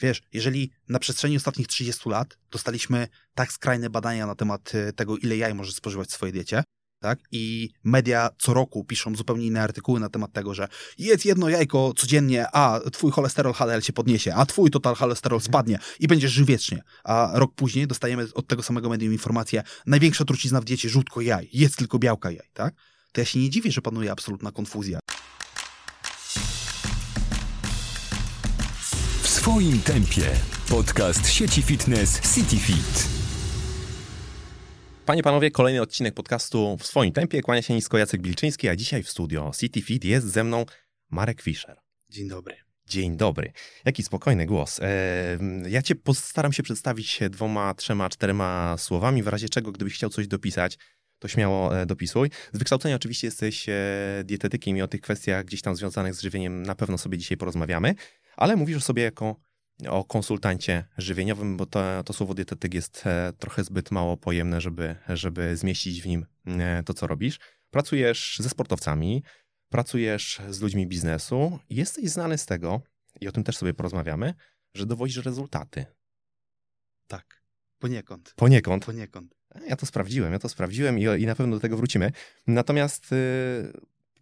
Wiesz, jeżeli na przestrzeni ostatnich 30 lat dostaliśmy tak skrajne badania na temat e, tego, ile jaj możesz spożywać w swojej diecie, tak? I media co roku piszą zupełnie inne artykuły na temat tego, że jedz jedno jajko codziennie, a twój cholesterol HDL się podniesie, a twój total cholesterol mhm. spadnie i będziesz żył wiecznie. A rok później dostajemy od tego samego medium informację, największa trucizna w diecie, żółtko jaj, jedz tylko białka jaj, tak? To ja się nie dziwię, że panuje absolutna konfuzja. Swoim tempie. Podcast sieci fitness CityFit. Panie, panowie, kolejny odcinek podcastu w swoim tempie. Kłania się nisko Jacek Bilczyński, a dzisiaj w studio City Fit jest ze mną Marek Fischer. Dzień dobry. Dzień dobry. Jaki spokojny głos. Ja cię postaram się przedstawić dwoma, trzema, czterema słowami, w razie czego, gdybyś chciał coś dopisać, to śmiało e, dopisuj. Z wykształcenia oczywiście jesteś e, dietetykiem i o tych kwestiach gdzieś tam związanych z żywieniem na pewno sobie dzisiaj porozmawiamy, ale mówisz sobie jako o konsultancie żywieniowym, bo to, to słowo dietetyk jest e, trochę zbyt mało pojemne, żeby, żeby zmieścić w nim e, to, co robisz. Pracujesz ze sportowcami, pracujesz z ludźmi biznesu jesteś znany z tego, i o tym też sobie porozmawiamy, że dowodzisz rezultaty. Tak, poniekąd. Poniekąd. Poniekąd. Ja to sprawdziłem, ja to sprawdziłem i, i na pewno do tego wrócimy. Natomiast yy,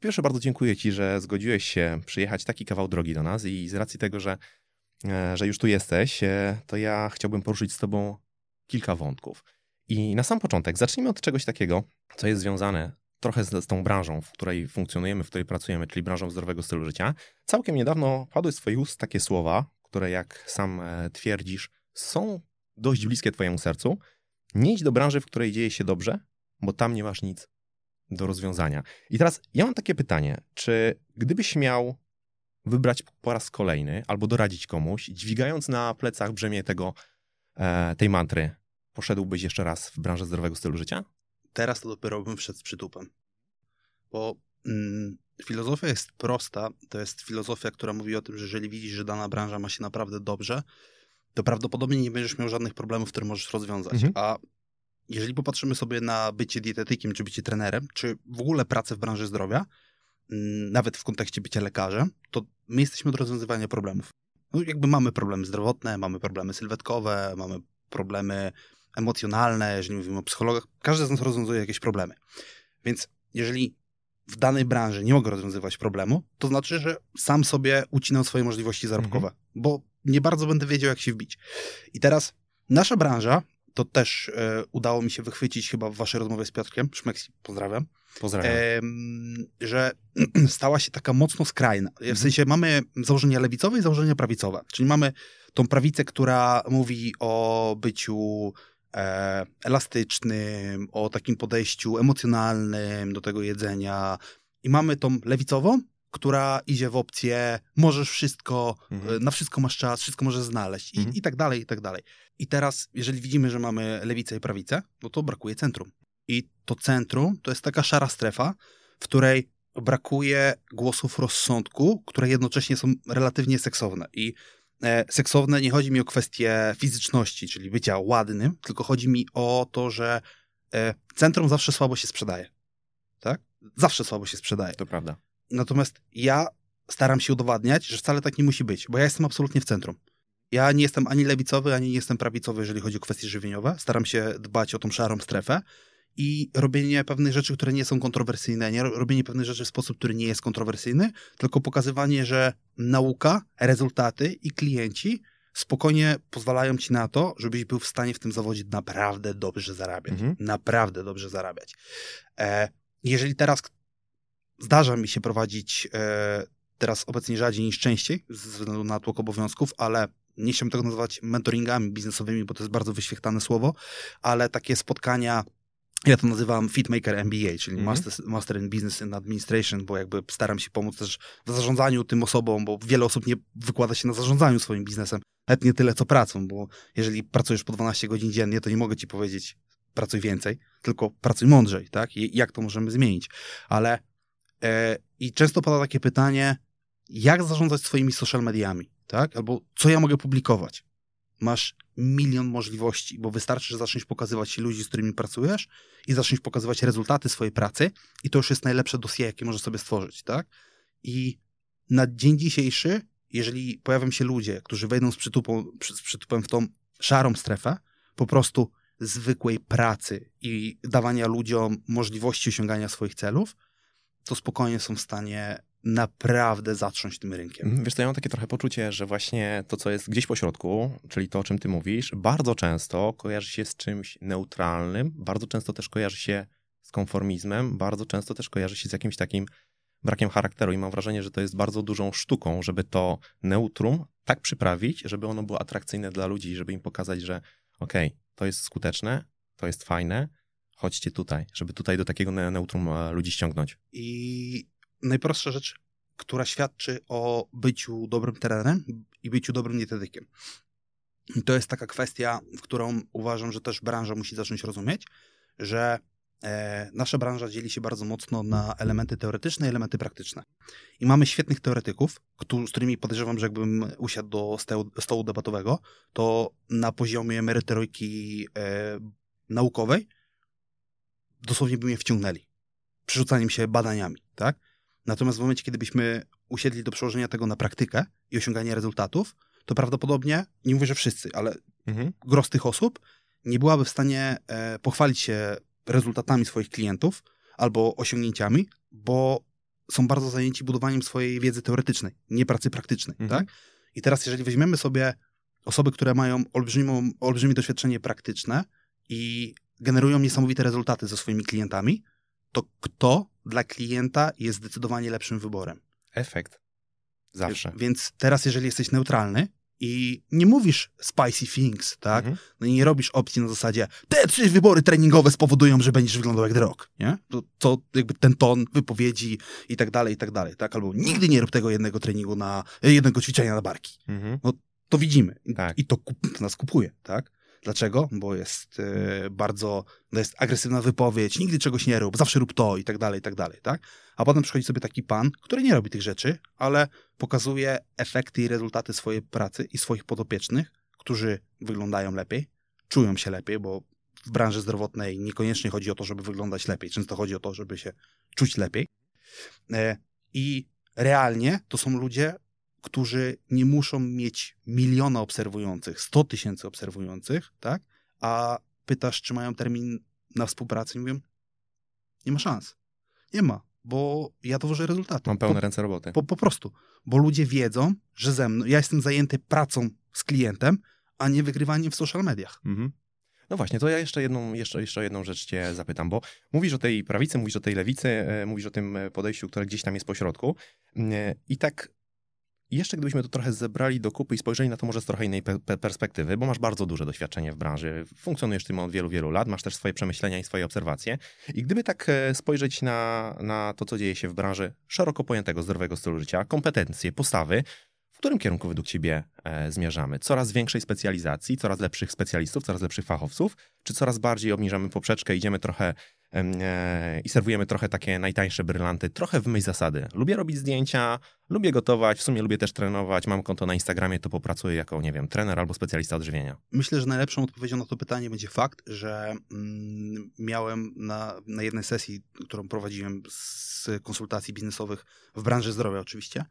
pierwsze bardzo dziękuję Ci, że zgodziłeś się przyjechać taki kawał drogi do nas i z racji tego, że E, że już tu jesteś, e, to ja chciałbym poruszyć z Tobą kilka wątków. I na sam początek zacznijmy od czegoś takiego, co jest związane trochę z, z, tą branżą, w której funkcjonujemy, w której pracujemy, czyli branżą zdrowego stylu życia. Całkiem niedawno padły z Twoich ust takie słowa, które, jak sam e, twierdzisz, są dość bliskie Twojemu sercu. Nie idź do branży, w której dzieje się dobrze, bo tam nie masz nic do rozwiązania. I teraz ja mam takie pytanie: czy gdybyś miał wybrać po raz kolejny albo doradzić komuś, dźwigając na plecach brzemię tego, e, tej mantry, poszedłbyś jeszcze raz w branżę zdrowego stylu życia? Teraz to dopiero bym wszedł z przytupem. Bo mm, filozofia jest prosta. To jest filozofia, która mówi o tym, że jeżeli widzisz, że dana branża ma się naprawdę dobrze, to prawdopodobnie nie będziesz miał żadnych problemów, które możesz rozwiązać. Mhm. A jeżeli popatrzymy sobie na bycie dietetykiem, czy bycie trenerem, czy w ogóle pracę w branży zdrowia, mm, nawet w kontekście bycia lekarzem, to my jesteśmy od rozwiązywania problemów. No, jakby mamy problemy zdrowotne, mamy problemy sylwetkowe, mamy problemy emocjonalne, jeżeli mówimy o psychologach, każdy z nas rozwiązuje jakieś problemy. Więc jeżeli w danej branży nie mogę rozwiązywać problemu, to znaczy, że sam sobie ucinam swoje możliwości zarobkowe, mhm. bo nie bardzo będę wiedział, jak się wbić. I teraz nasza branża, to też e, udało mi się wychwycić chyba w waszej rozmowie z Piotrkiem, Szmeksi, pozdrawiam, Pozdrawiam. E, że stała się taka mocno skrajna. W mhm. sensie mamy założenia lewicowe i założenia prawicowe. Czyli mamy tą prawicę, która mówi o byciu e, elastycznym, o takim podejściu emocjonalnym do tego jedzenia. I mamy tą lewicową, która idzie w opcję, możesz wszystko, mhm. E, na wszystko masz czas, wszystko możesz znaleźć i, mhm. i tak dalej, i tak dalej. I teraz, jeżeli widzimy, że mamy lewicę i prawicę, no to brakuje centrum. I to centrum to jest taka szara strefa, w której brakuje głosów rozsądku, które jednocześnie są relatywnie seksowne. I e, seksowne nie chodzi mi o kwestię fizyczności, czyli bycia ładnym, tylko chodzi mi o to, że e, centrum zawsze słabo się sprzedaje. Tak? Zawsze słabo się sprzedaje. To prawda. Natomiast ja staram się udowadniać, że wcale tak nie musi być, bo ja jestem absolutnie w centrum. Ja nie jestem ani lewicowy, ani nie jestem prawicowy, jeżeli chodzi o kwestie żywieniowe. Staram się dbać o tą szarą strefę i robienie pewnych rzeczy, które nie są kontrowersyjne, nie robienie pewnych rzeczy w sposób, który nie jest kontrowersyjny, tylko pokazywanie, że nauka, rezultaty i klienci spokojnie pozwalają ci na to, żebyś był w stanie w tym zawodzie naprawdę dobrze zarabiać. Mhm. Naprawdę dobrze zarabiać. E, jeżeli teraz zdarza mi się prowadzić e, teraz obecnie rzadziej niż częściej, ze względu na tłok obowiązków, ale nie chciałbym tego nazywać mentoringami biznesowymi, bo to jest bardzo wyświechtane słowo, ale takie spotkania ja to nazywam Fitmaker MBA, czyli mm -hmm. Master, Master in Business and Administration, bo jakby staram się pomóc też w zarządzaniu tym osobom, bo wiele osób nie wykłada się na zarządzaniu swoim biznesem, nawet nie tyle co pracą, bo jeżeli pracujesz po 12 godzin dziennie, to nie mogę ci powiedzieć pracuj więcej, tylko pracuj mądrzej, tak? I jak to możemy zmienić? Ale i często pada takie pytanie, jak zarządzać swoimi social mediami, tak? Albo co ja mogę publikować? masz milion możliwości, bo wystarczy, że zaczniesz pokazywać ludzi, z którymi pracujesz i zaczniesz pokazywać rezultaty swojej pracy i to już jest najlepsze dosie, jakie możesz sobie stworzyć, tak? I na dzień dzisiejszy jeżeli pojawią się ludzie, którzy wejdą z, przytupą, z przytupem w tą szarą strefę, po prostu zwykłej pracy i dawania ludziom możliwości osiągania swoich celów, to spokojnie są w stanie naprawdę zatrząść tym rynkiem. Mhm, wiesz to ja mam takie trochę poczucie, że właśnie to, co jest gdzieś po środku, czyli to, o czym ty mówisz, bardzo często kojarzy się z czymś neutralnym, bardzo często też kojarzy się z konformizmem, bardzo często też kojarzy się z jakimś takim brakiem charakteru i mam wrażenie, że to jest bardzo dużą sztuką, żeby to neutrum tak przyprawić, żeby ono było atrakcyjne dla ludzi, żeby im pokazać, że okej, okay, to jest skuteczne, to jest fajne, chodźcie tutaj, żeby tutaj do takiego neutrum e, ludzi ściągnąć. I najprostsza rzecz, która świadczy o byciu dobrym trenerem i byciu dobrym dietetykiem. To jest taka kwestia, w którą uważam, że też branża musi zacząć rozumieć, że e, nasza branża dzieli się bardzo mocno na elementy teoretyczne i elementy praktyczne. I mamy świetnych teoretyków, z którymi podejrzewam, że jakbym usiadł do stołu, stołu debatowego, to na poziomie merytoryki e, naukowej dosłownie by mnie wciągnęli. Przerzucaniem się badaniami, tak? Natomiast w momencie, kiedy byśmy usiedli do przełożenia tego na praktykę i osiągania rezultatów, to prawdopodobnie, nie mówię, że wszyscy, ale mhm. gros tych osób nie byłaby w stanie e, pochwalić się rezultatami swoich klientów albo osiągnięciami, bo są bardzo zajęci budowaniem swojej wiedzy teoretycznej, nie pracy praktycznej, mhm. tak? I teraz, jeżeli weźmiemy sobie osoby, które mają olbrzymie doświadczenie praktyczne i generują niesamowite rezultaty ze swoimi klientami, to kto dla klienta jest zdecydowanie lepszym wyborem? Efekt. Zawsze. Więc teraz, jeżeli jesteś neutralny i nie mówisz spicy things, tak? Mhm. No i nie robisz opcji na zasadzie te trzy wybory treningowe spowodują, że będziesz wyglądał jak The nie? To, to jakby ten ton wypowiedzi i tak dalej, i tak dalej, tak? Albo nigdy nie rób tego jednego treningu na, jednego ćwiczenia na barki. Mhm. No to widzimy. Tak. I to, kup, to nas kupuje, tak? Dlaczego? Bo jest y, bardzo, no jest agresywna wypowiedź, nigdy czegoś nie rób, zawsze rób to i tak dalej, i tak dalej, tak? A potem przychodzi sobie taki pan, który nie robi tych rzeczy, ale pokazuje efekty i rezultaty swojej pracy i swoich podopiecznych, którzy wyglądają lepiej, czują się lepiej, bo w branży zdrowotnej niekoniecznie chodzi o to, żeby wyglądać lepiej, często chodzi o to, żeby się czuć lepiej. E, I realnie to są ludzie, którzy nie muszą mieć miliona obserwujących, 100 tysięcy obserwujących, tak? A pytasz, czy mają termin na współpracę i mówią, nie ma szans. Nie ma, bo ja dowożę rezultaty. Mam pełne po, ręce roboty. Po, po prostu, bo ludzie wiedzą, że ze mną, ja jestem zajęty pracą z klientem, a nie wygrywaniem w social mediach. Mhm. No właśnie, to ja jeszcze jedną, jeszcze, jeszcze jedną rzecz cię zapytam, bo mówisz o tej prawicy, mówisz o tej lewicy, e, mówisz o tym podejściu, które gdzieś tam jest pośrodku e, i tak jeszcze gdybyśmy to trochę zebrali do kupy i spojrzeli na to może z trochę innej pe perspektywy, bo masz bardzo duże doświadczenie w branży, funkcjonujesz tym od wielu, wielu lat, masz też swoje przemyślenia i swoje obserwacje. I gdyby tak e, spojrzeć na, na to, co dzieje się w branży szeroko pojętego zdrowego stylu życia, kompetencje, postawy, w którym kierunku według Ciebie e, zmierzamy? Coraz większej specjalizacji, coraz lepszych specjalistów, coraz lepszych fachowców, czy coraz bardziej obniżamy poprzeczkę, idziemy trochę i serwujemy trochę takie najtańsze brylanty, trochę w myśl zasady. Lubię robić zdjęcia, lubię gotować, w sumie lubię też trenować, mam konto na Instagramie, to popracuję jako, nie wiem, trener albo specjalista odżywienia. Myślę, że najlepszą odpowiedzią na to pytanie będzie fakt, że mm, miałem na, na jednej sesji, którą prowadziłem z konsultacji biznesowych w branży zdrowia oczywiście,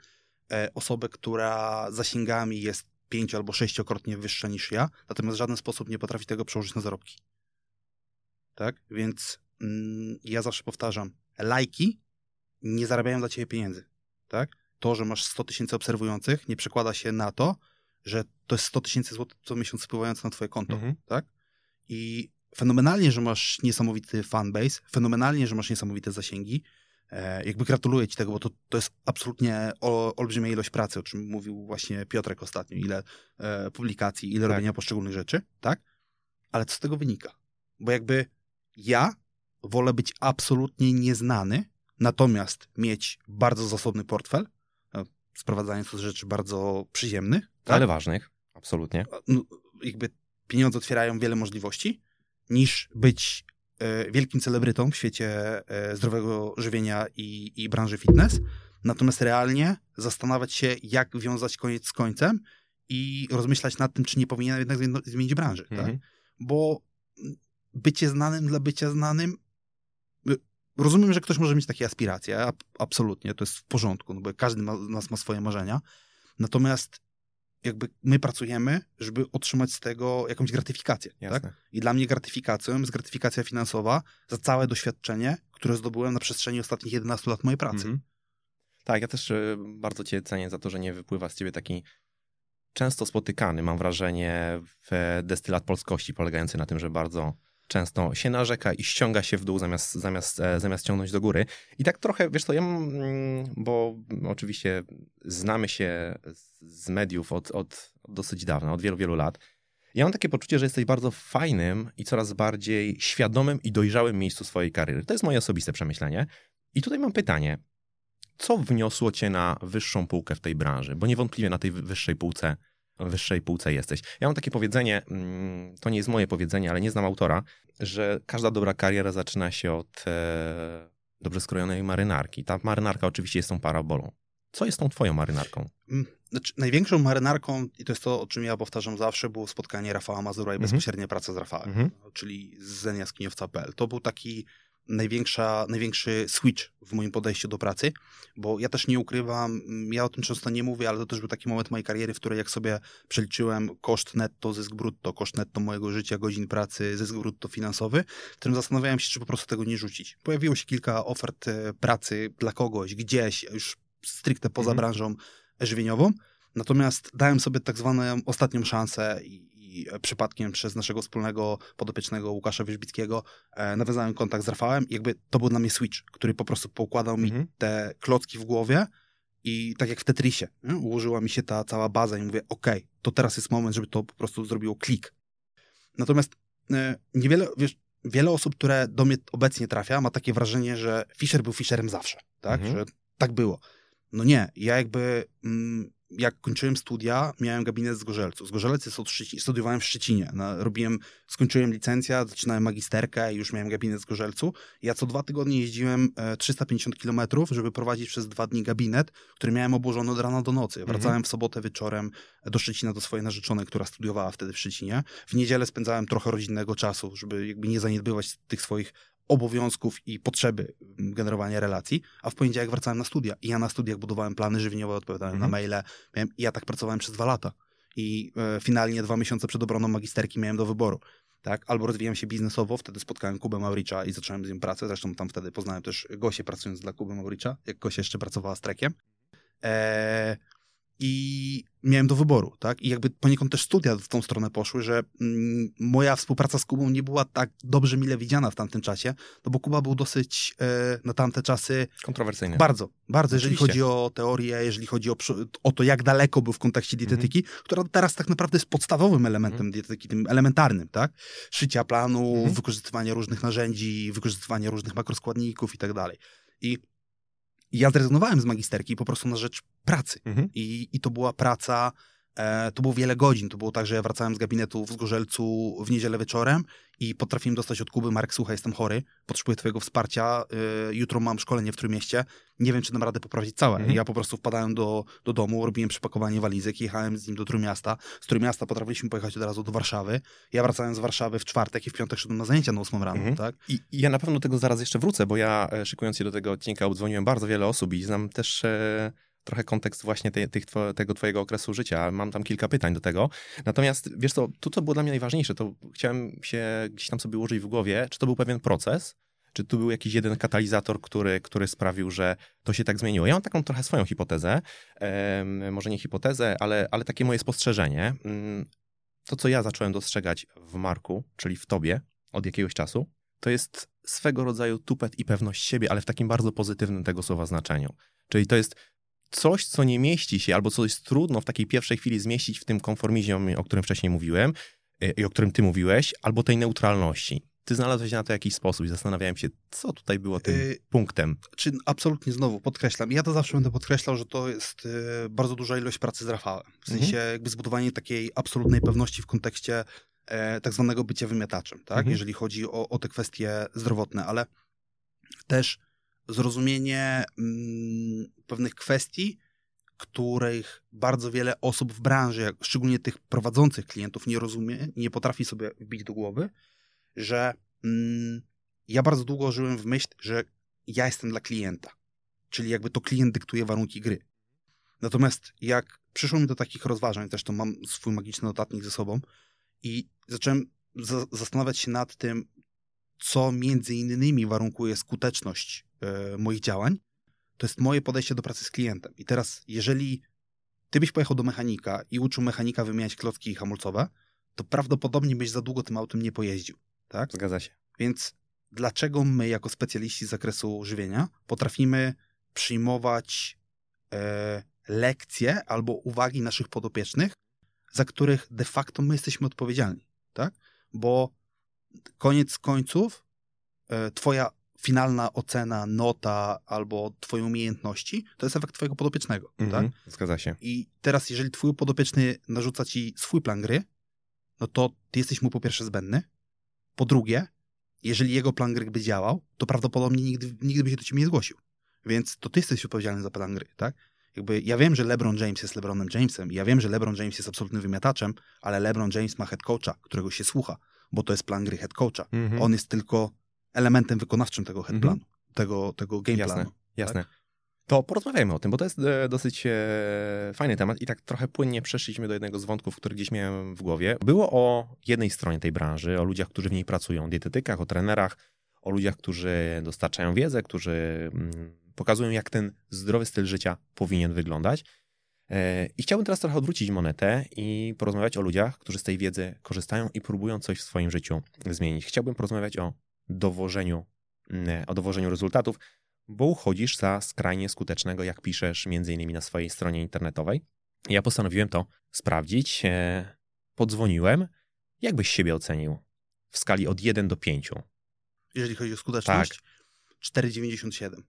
E, osobę, która zasięgami jest pięcio albo sześciokrotnie wyższa niż ja, natomiast w żaden sposób nie potrafi tego przełożyć na zarobki. Tak? Więc ja zawsze powtarzam, lajki nie zarabiają dla ciebie pieniędzy. Tak? To, że masz 100 tysięcy obserwujących, nie przekłada się na to, że to jest 100 tysięcy złotych co miesiąc spływające na twoje konto. Mhm. Tak? I fenomenalnie, że masz niesamowity fanbase, fenomenalnie, że masz niesamowite zasięgi, E, jakby gratuluję ci tego, bo to, to jest absolutnie o, olbrzymia ilość pracy, o czym mówił właśnie Piotrek ostatnio, ile e, publikacji, ile tak. robienia poszczególnych rzeczy, tak? Ale co z tego wynika? Bo jakby ja wolę być absolutnie nieznany, natomiast mieć bardzo zasobny portfel, e, sprowadzając z rzeczy bardzo przyziemnych. Tak? Ale ważnych, absolutnie. No, jakby pieniądze otwierają wiele możliwości, niż być E, wielkim celebrytą w świecie e, zdrowego żywienia i, i branży fitness, natomiast realnie zastanawiać się, jak wiązać koniec z końcem i rozmyślać nad tym, czy nie powinien jednak zmienić branży, tak? mhm. tak? Bo bycie znanym dla bycia znanym rozumiem, że ktoś może mieć takie aspiracje, absolutnie, to jest w porządku, no bo każdy z nas ma swoje marzenia, Natomiast jakby my pracujemy, żeby otrzymać z tego jakąś gratyfikację. Jasne. Tak? I dla mnie gratyfikacją jest gratyfikacja finansowa za całe doświadczenie, które zdobyłem na przestrzeni ostatnich 11 lat mojej pracy. Mhm. Tak, ja też y, bardzo cię cenię za to, że nie wypływa z ciebie taki często spotykany, mam wrażenie, w destylat polskości, polegający na tym, że bardzo często się narzeka i ściąga się w dół zamiast, zamiast, e, zamiast ciągnąć do góry. I tak trochę, wiesz co, ja mam, mm, bo oczywiście znamy się z mediów od, od, od dosyć dawna, od wielu, wielu lat. Ja mam takie poczucie, że jesteś bardzo fajnym i coraz bardziej świadomym i dojrzałym miejscu swojej kariery. To jest moje osobiste przemyślenie. I tutaj mam pytanie. Co wniosło cię na wyższą półkę w tej branży? Bo niewątpliwie na tej wyższej półce wyższej półce jesteś. Ja mam takie powiedzenie, mm, to nie jest moje powiedzenie, ale nie znam autora, że każda dobra kariera zaczyna się od e, dobrze skrojonej marynarki. Ta marynarka oczywiście jest tą parabolą. Co jest tą twoją marynarką? Mm, znaczy, największą marynarką, i to jest to, o czym ja powtarzam zawsze, było spotkanie Rafała Mazura i Mhm. bezpośrednia praca z Rafałem, Mhm. czyli z zeniaskiniowca.pl. To był taki największa, największy switch w moim podejściu do pracy, bo ja też nie ukrywam, mm, ja o tym często nie mówię, ale to też był taki moment mojej kariery, w której jak sobie przeliczyłem koszt netto, zysk brutto, koszt netto mojego życia, godzin pracy, zysk brutto finansowy, w którym zastanawiałem się, czy po prostu tego nie rzucić. Pojawiło się kilka ofert e, pracy dla kogoś, gdzieś, już stricte poza Mhm. branżą żywieniową, natomiast dałem sobie tak zwaną ostatnią szansę i, i przypadkiem przez naszego wspólnego podopiecznego Łukasza Wierzbickiego e, nawiązałem kontakt z Rafałem i jakby to był dla mnie switch, który po prostu poukładał mi Mhm. te klocki w głowie i tak jak w Tetrisie, nie? ułożyła mi się ta cała baza i mówię, okej, to teraz jest moment, żeby to po prostu zrobiło klik. Natomiast e, niewiele, wiesz, wiele osób, które do mnie obecnie trafia, ma takie wrażenie, że Fischer był Fischerem zawsze, tak, Mhm. że tak było. No nie, ja jakby, mm, jak kończyłem studia, miałem gabinet z Gorzelcu. Z Gorzelec jest od Szczecin, studiowałem w Szczecinie. No, robiłem, skończyłem licencję, zaczynałem magisterkę i już miałem gabinet z Gorzelcu. Ja co dwa tygodnie jeździłem e, 350 kilometrów, żeby prowadzić przez dwa dni gabinet, który miałem obłożony od rana do nocy. Mhm. Wracałem w sobotę wieczorem do Szczecina do swojej narzeczonej, która studiowała wtedy w Szczecinie. W niedzielę spędzałem trochę rodzinnego czasu, żeby jakby nie zaniedbywać tych swoich obowiązków i potrzeby mm, generowania relacji, a w poniedziałek wracałem na studia. I ja na studiach budowałem plany żywieniowe, odpowiadałem Mhm. na maile. Miałem, I ja tak pracowałem przez dwa lata. I e, finalnie dwa miesiące przed obroną magisterki miałem do wyboru. Tak? Albo rozwijałem się biznesowo, wtedy spotkałem Kubę Mauricza i zacząłem z nim pracę. Zresztą tam wtedy poznałem też Gosię pracując dla Kuby Mauricza, jak Gosia jeszcze pracowała z Trekiem. E, I miałem do wyboru, tak? I jakby poniekąd też studia w tą stronę poszły, że mm, moja współpraca z Kubą nie była tak dobrze mile widziana w tamtym czasie, no bo Kuba był dosyć e, na tamte czasy Kontrowersyjny. bardzo, bardzo, jeżeli Oczywiście. chodzi o teorię, jeżeli chodzi o, o to, jak daleko był w kontekście dietetyki, która teraz tak naprawdę jest podstawowym elementem dietetyki, tym elementarnym, tak? Szycia planu, Mhm. wykorzystywania różnych narzędzi, wykorzystywania różnych makroskładników i tak dalej. I ja zrezygnowałem z magisterki po prostu na rzecz pracy. Mhm. I, i to była praca, e, to było wiele godzin. To było tak, że ja wracałem z gabinetu w Zgorzelcu w niedzielę wieczorem i potrafiłem dostać od Kuby, Marek, słuchaj, jestem chory, potrzebuję twojego wsparcia, e, jutro mam szkolenie w Trójmieście, nie wiem, czy dam radę poprawić całe. Mhm. Ja po prostu wpadałem do, do domu, robiłem przepakowanie walizek, jechałem z nim do Trójmiasta. Z Trójmiasta potrafiliśmy pojechać od razu do Warszawy. Ja wracałem z Warszawy w czwartek i w piątek szedłem na zajęcia na 8 rano, Mhm. tak? I, I ja na pewno do tego zaraz jeszcze wrócę, bo ja e, szykując się do tego odcinka obdzwoniłem bardzo wiele osób i znam też e, trochę kontekst właśnie tej, tych, tego twojego okresu życia. Mam tam kilka pytań do tego. Natomiast wiesz co, to co było dla mnie najważniejsze, to chciałem się gdzieś tam sobie ułożyć w głowie, czy to był pewien proces, czy tu był jakiś jeden katalizator, który, który sprawił, że to się tak zmieniło. Ja mam taką trochę swoją hipotezę, może nie hipotezę, ale, ale takie moje spostrzeżenie. Mm, To, co ja zacząłem dostrzegać w Marku, czyli w tobie od jakiegoś czasu, to jest swego rodzaju tupet i pewność siebie, ale w takim bardzo pozytywnym tego słowa znaczeniu. Czyli to jest coś, co nie mieści się, albo co jest trudno w takiej pierwszej chwili zmieścić w tym konformizmie, o którym wcześniej mówiłem y, i o którym ty mówiłeś, albo tej neutralności. Ty znalazłeś na to jakiś sposób i zastanawiałem się, co tutaj było tym Y, punktem. czy absolutnie znowu podkreślam. Ja to zawsze będę podkreślał, że to jest e, bardzo duża ilość pracy z Rafałem. W Mhm. sensie jakby zbudowanie takiej absolutnej pewności w kontekście e, tak zwanego bycia wymiataczem, tak? Mhm. Jeżeli chodzi o, o te kwestie zdrowotne, ale też zrozumienie mm, pewnych kwestii, których bardzo wiele osób w branży, szczególnie tych prowadzących klientów, nie rozumie, nie potrafi sobie wbić do głowy, że mm, ja bardzo długo żyłem w myśl, że ja jestem dla klienta. Czyli jakby to klient dyktuje warunki gry. Natomiast jak przyszło mi do takich rozważań, też to mam swój magiczny notatnik ze sobą i zacząłem za zastanawiać się nad tym, co między innymi warunkuje skuteczność e, moich działań, to jest moje podejście do pracy z klientem. I teraz, jeżeli ty byś pojechał do mechanika i uczył mechanika wymieniać klocki hamulcowe, to prawdopodobnie byś za długo tym autem nie pojeździł. Tak? Zgadza się. Więc dlaczego my, jako specjaliści z zakresu żywienia, potrafimy przyjmować e, lekcje albo uwagi naszych podopiecznych, za których de facto my jesteśmy odpowiedzialni, tak? Bo koniec końców e, twoja finalna ocena, nota albo twoje umiejętności to jest efekt twojego podopiecznego, Mhm, tak? Zgadza się. I teraz, jeżeli twój podopieczny narzuca ci swój plan gry, no to ty jesteś mu po pierwsze zbędny, po drugie, jeżeli jego plan gry by działał, to prawdopodobnie nigdy, nigdy by się do ciebie nie zgłosił. Więc to ty jesteś odpowiedzialny za plan gry, tak? Jakby ja wiem, że LeBron James jest LeBronem Jamesem ja wiem, że LeBron James jest absolutnym wymiataczem, ale LeBron James ma head coacha, którego się słucha, bo to jest plan gry head coacha. Mhm. On jest tylko elementem wykonawczym tego head Mhm. planu, tego, tego game Jasne. planu. Jasne. To porozmawiajmy o tym, bo to jest e, dosyć e, fajny temat i tak trochę płynnie przeszliśmy do jednego z wątków, który gdzieś miałem w głowie. Było o jednej stronie tej branży, o ludziach, którzy w niej pracują, o dietetykach, o trenerach, o ludziach, którzy dostarczają wiedzę, którzy mm, pokazują, jak ten zdrowy styl życia powinien wyglądać. I chciałbym teraz trochę odwrócić monetę i porozmawiać o ludziach, którzy z tej wiedzy korzystają i próbują coś w swoim życiu zmienić. Chciałbym porozmawiać o dowożeniu, mm, o dowożeniu rezultatów, bo uchodzisz za skrajnie skutecznego, jak piszesz między innymi na swojej stronie internetowej. Ja postanowiłem to sprawdzić. E, Podzwoniłem. Jak byś siebie ocenił w skali od 1 do 5? Jeżeli chodzi o skuteczność, Tak. 4,97.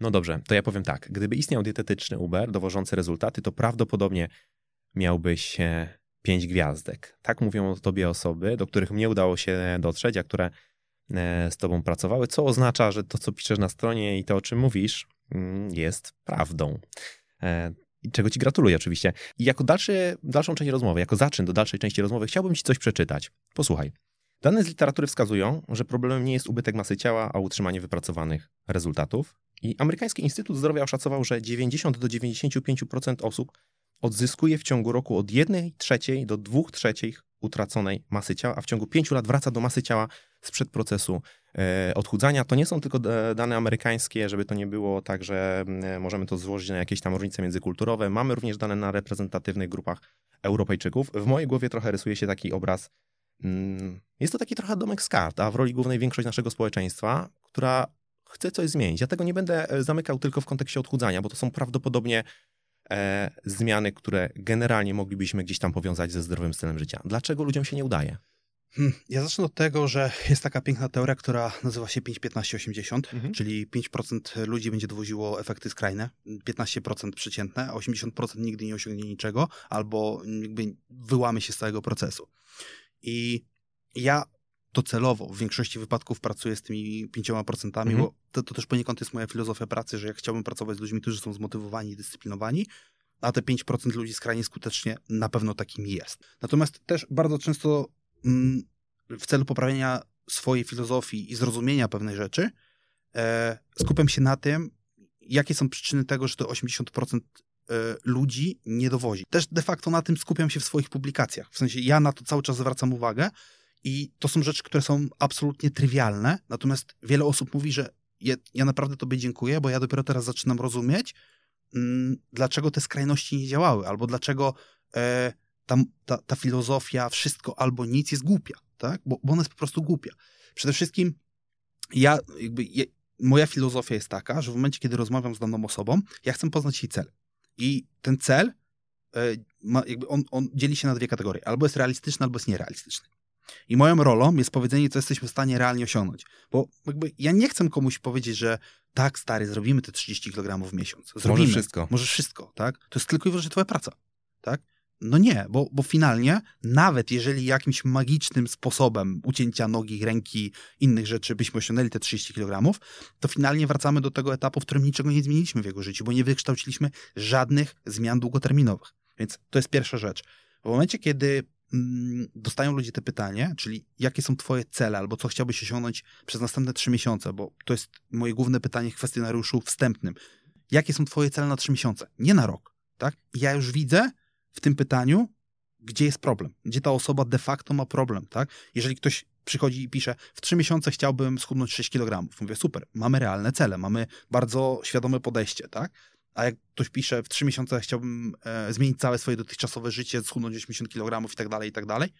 No dobrze, to ja powiem tak. Gdyby istniał dietetyczny Uber dowożący rezultaty, to prawdopodobnie miałbyś 5 gwiazdek. Tak mówią o tobie osoby, do których mnie udało się dotrzeć, a które e, z tobą pracowały, co oznacza, że to, co piszesz na stronie i to, o czym mówisz, mm, jest prawdą. E, i Czego ci gratuluję oczywiście. I jako dalszy, dalszą część rozmowy, jako zaczyn do dalszej części rozmowy, chciałbym ci coś przeczytać. Posłuchaj. Dane z literatury wskazują, że problemem nie jest ubytek masy ciała, a utrzymanie wypracowanych rezultatów. I Amerykański Instytut Zdrowia oszacował, że 90 do 95% osób odzyskuje w ciągu roku od 1 trzeciej do 2 trzecich utraconej masy ciała, a w ciągu 5 lat wraca do masy ciała sprzed procesu e, odchudzania. To nie są tylko e, dane amerykańskie, żeby to nie było tak, że e, możemy to złożyć na jakieś tam różnice międzykulturowe. Mamy również dane na reprezentatywnych grupach Europejczyków. W mojej głowie trochę rysuje się taki obraz. Mm, Jest to taki trochę domek z kart, a w roli głównej większość naszego społeczeństwa, która chce coś zmienić. Ja tego nie będę e, zamykał tylko w kontekście odchudzania, bo to są prawdopodobnie e, zmiany, które generalnie moglibyśmy gdzieś tam powiązać ze zdrowym stylem życia. Dlaczego ludziom się nie udaje? Hmm, Ja zacznę od tego, że jest taka piękna teoria, która nazywa się 5-15-80, Mhm. czyli 5% ludzi będzie dowoziło efekty skrajne, 15% przeciętne, a 80% nigdy nie osiągnie niczego, albo jakby wyłamy się z całego procesu. I ja docelowo w większości wypadków pracuję z tymi 5%, Mhm. bo to, to też poniekąd jest moja filozofia pracy, że ja chciałbym pracować z ludźmi, którzy są zmotywowani i dyscyplinowani, a te 5% ludzi skrajnie skutecznie na pewno takimi jest. Natomiast też bardzo często mm, w celu poprawienia swojej filozofii i zrozumienia pewnej rzeczy e, skupiam się na tym, jakie są przyczyny tego, że to 80% e, ludzi nie dowozi. Też de facto na tym skupiam się w swoich publikacjach. W sensie ja na to cały czas zwracam uwagę i to są rzeczy, które są absolutnie trywialne, natomiast wiele osób mówi, że ja, ja naprawdę tobie dziękuję, bo ja dopiero teraz zaczynam rozumieć, mm, dlaczego te skrajności nie działały, albo dlaczego e, ta, ta, filozofia wszystko albo nic jest głupia, tak? Bo, bo ona jest po prostu głupia. Przede wszystkim ja, jakby, moja filozofia jest taka, że w momencie, kiedy rozmawiam z daną osobą, ja chcę poznać jej cel. I ten cel, e, ma, jakby on, on dzieli się na dwie kategorie. Albo jest realistyczny, albo jest nierealistyczny. I moją rolą jest powiedzenie, co jesteśmy w stanie realnie osiągnąć. Bo jakby ja nie chcę komuś powiedzieć, że tak, stary, zrobimy te 30 kg w miesiąc. Zrobimy. Możesz wszystko. Możesz wszystko, tak? To jest tylko i wyłącznie twoja praca, tak? No nie, bo, bo finalnie, nawet jeżeli jakimś magicznym sposobem ucięcia nogi, ręki, innych rzeczy byśmy osiągnęli te 30 kg, to finalnie wracamy do tego etapu, w którym niczego nie zmieniliśmy w jego życiu, bo nie wykształciliśmy żadnych zmian długoterminowych. Więc to jest pierwsza rzecz. W momencie, kiedy mm, dostają ludzie te pytanie, czyli jakie są twoje cele, albo co chciałbyś osiągnąć przez następne trzy miesiące, bo to jest moje główne pytanie w kwestionariuszu wstępnym. Jakie są twoje cele na trzy miesiące? Nie na rok, tak? Ja już widzę, w tym pytaniu, gdzie jest problem, gdzie ta osoba de facto ma problem, tak? Jeżeli ktoś przychodzi i pisze, w trzy miesiące chciałbym schudnąć 6 kg. Mówię, super, mamy realne cele, mamy bardzo świadome podejście, tak? A jak ktoś pisze, w trzy miesiące chciałbym e, zmienić całe swoje dotychczasowe życie, schudnąć 80 kg i tak dalej, i tak dalej,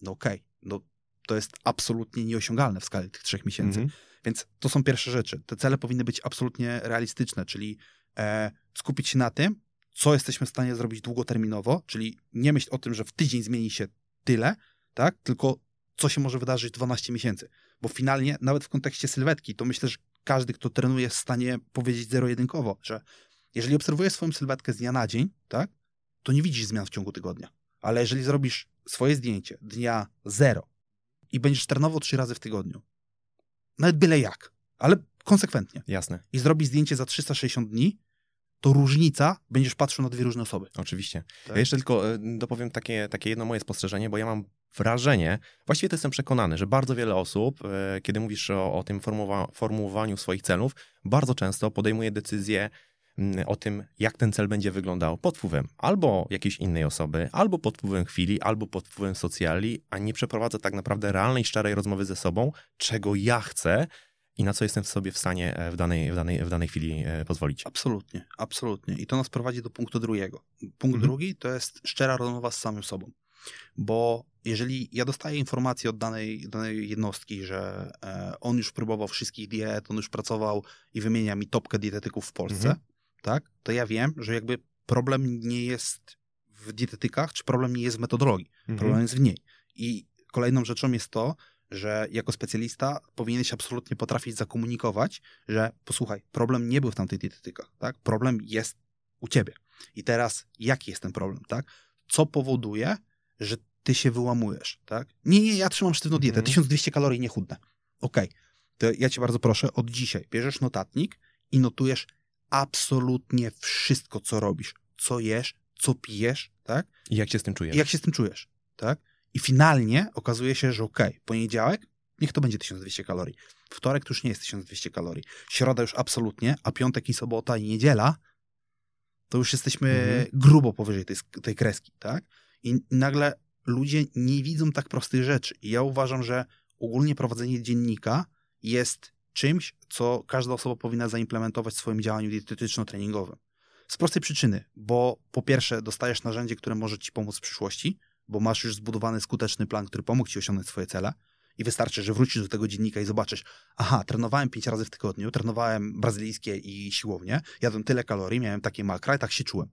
no okej, okay. no to jest absolutnie nieosiągalne w skali tych trzech miesięcy. Mhm. Więc to są pierwsze rzeczy. Te cele powinny być absolutnie realistyczne, czyli e, skupić się na tym, co jesteśmy w stanie zrobić długoterminowo, czyli nie myśl o tym, że w tydzień zmieni się tyle, tak? Tylko co się może wydarzyć 12 miesięcy. Bo finalnie, nawet w kontekście sylwetki, to myślę, że każdy, kto trenuje, jest w stanie powiedzieć zero-jedynkowo, że jeżeli obserwujesz swoją sylwetkę z dnia na dzień, tak, to nie widzisz zmian w ciągu tygodnia. Ale jeżeli zrobisz swoje zdjęcie dnia zero i będziesz trenował trzy razy w tygodniu, nawet byle jak, ale konsekwentnie. Jasne. I zrobisz zdjęcie za 360 dni, to różnica będziesz patrzył na dwie różne osoby. Oczywiście. Tak? Ja jeszcze tylko e, dopowiem takie, takie jedno moje spostrzeżenie, bo ja mam wrażenie, właściwie to jestem przekonany, że bardzo wiele osób, e, kiedy mówisz o, o tym formułowa formułowaniu swoich celów, bardzo często podejmuje decyzję mm, o tym, jak ten cel będzie wyglądał pod wpływem albo jakiejś innej osoby, albo pod wpływem chwili, albo pod wpływem socjali, a nie przeprowadza tak naprawdę realnej, szczerej rozmowy ze sobą, czego ja chcę, i na co jestem w sobie w stanie e, w danej, w danej, w danej chwili e, pozwolić. Absolutnie, absolutnie. I to nas prowadzi do punktu drugiego. Punkt mhm. drugi to jest szczera rozmowa z samym sobą. Bo jeżeli ja dostaję informację od danej, danej jednostki, że e, on już próbował wszystkich diet, on już pracował i wymienia mi topkę dietetyków w Polsce, mhm. tak, to ja wiem, że jakby problem nie jest w dietetykach, czy problem nie jest w metodologii. Mhm. Problem jest w niej. I kolejną rzeczą jest to, że jako specjalista powinieneś absolutnie potrafić zakomunikować, że posłuchaj, problem nie był w tamtej dietetykach, tak? Problem jest u ciebie. I teraz jaki jest ten problem, tak? Co powoduje, że ty się wyłamujesz, tak? Nie, nie, ja trzymam sztywną dietę, mm. 1200 kalorii nie chudnę. Okej, okay. to ja cię bardzo proszę, od dzisiaj bierzesz notatnik i notujesz absolutnie wszystko, co robisz. Co jesz, co pijesz, tak? I jak się z tym czujesz. I jak się z tym czujesz, tak? I finalnie okazuje się, że okej, okay, poniedziałek, niech to będzie 1200 kalorii. Wtorek to już nie jest 1200 kalorii. Środa już absolutnie, a piątek i sobota i niedziela to już jesteśmy mhm. grubo powyżej tej, tej kreski, tak? I nagle ludzie nie widzą tak prostych rzeczy. I ja uważam, że ogólnie prowadzenie dziennika jest czymś, co każda osoba powinna zaimplementować w swoim działaniu dietetyczno-treningowym. Z prostej przyczyny, bo po pierwsze dostajesz narzędzie, które może ci pomóc w przyszłości, bo masz już zbudowany skuteczny plan, który pomógł ci osiągnąć swoje cele i wystarczy, że wrócisz do tego dziennika i zobaczysz, aha, trenowałem pięć razy w tygodniu, trenowałem brazylijskie i siłownie, jadłem tyle kalorii, miałem takie makra i tak się czułem.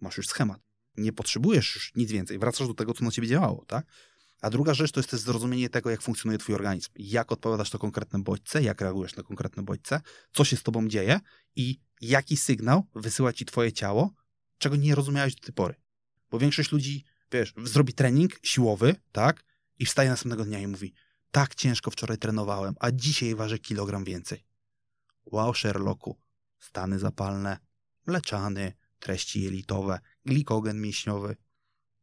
Masz już schemat. Nie potrzebujesz już nic więcej. Wracasz do tego, co na ciebie działało, tak? A druga rzecz to jest też zrozumienie tego, jak funkcjonuje twój organizm. Jak odpowiadasz na konkretne bodźce, jak reagujesz na konkretne bodźce, co się z tobą dzieje i jaki sygnał wysyła ci twoje ciało, czego nie rozumiałeś do tej pory. Bo większość ludzi wiesz, zrobi trening siłowy, tak? I wstaje następnego dnia i mówi, tak ciężko wczoraj trenowałem, a dzisiaj ważę kilogram więcej. Wow, Sherlocku, stany zapalne, mleczany, treści jelitowe, glikogen mięśniowy.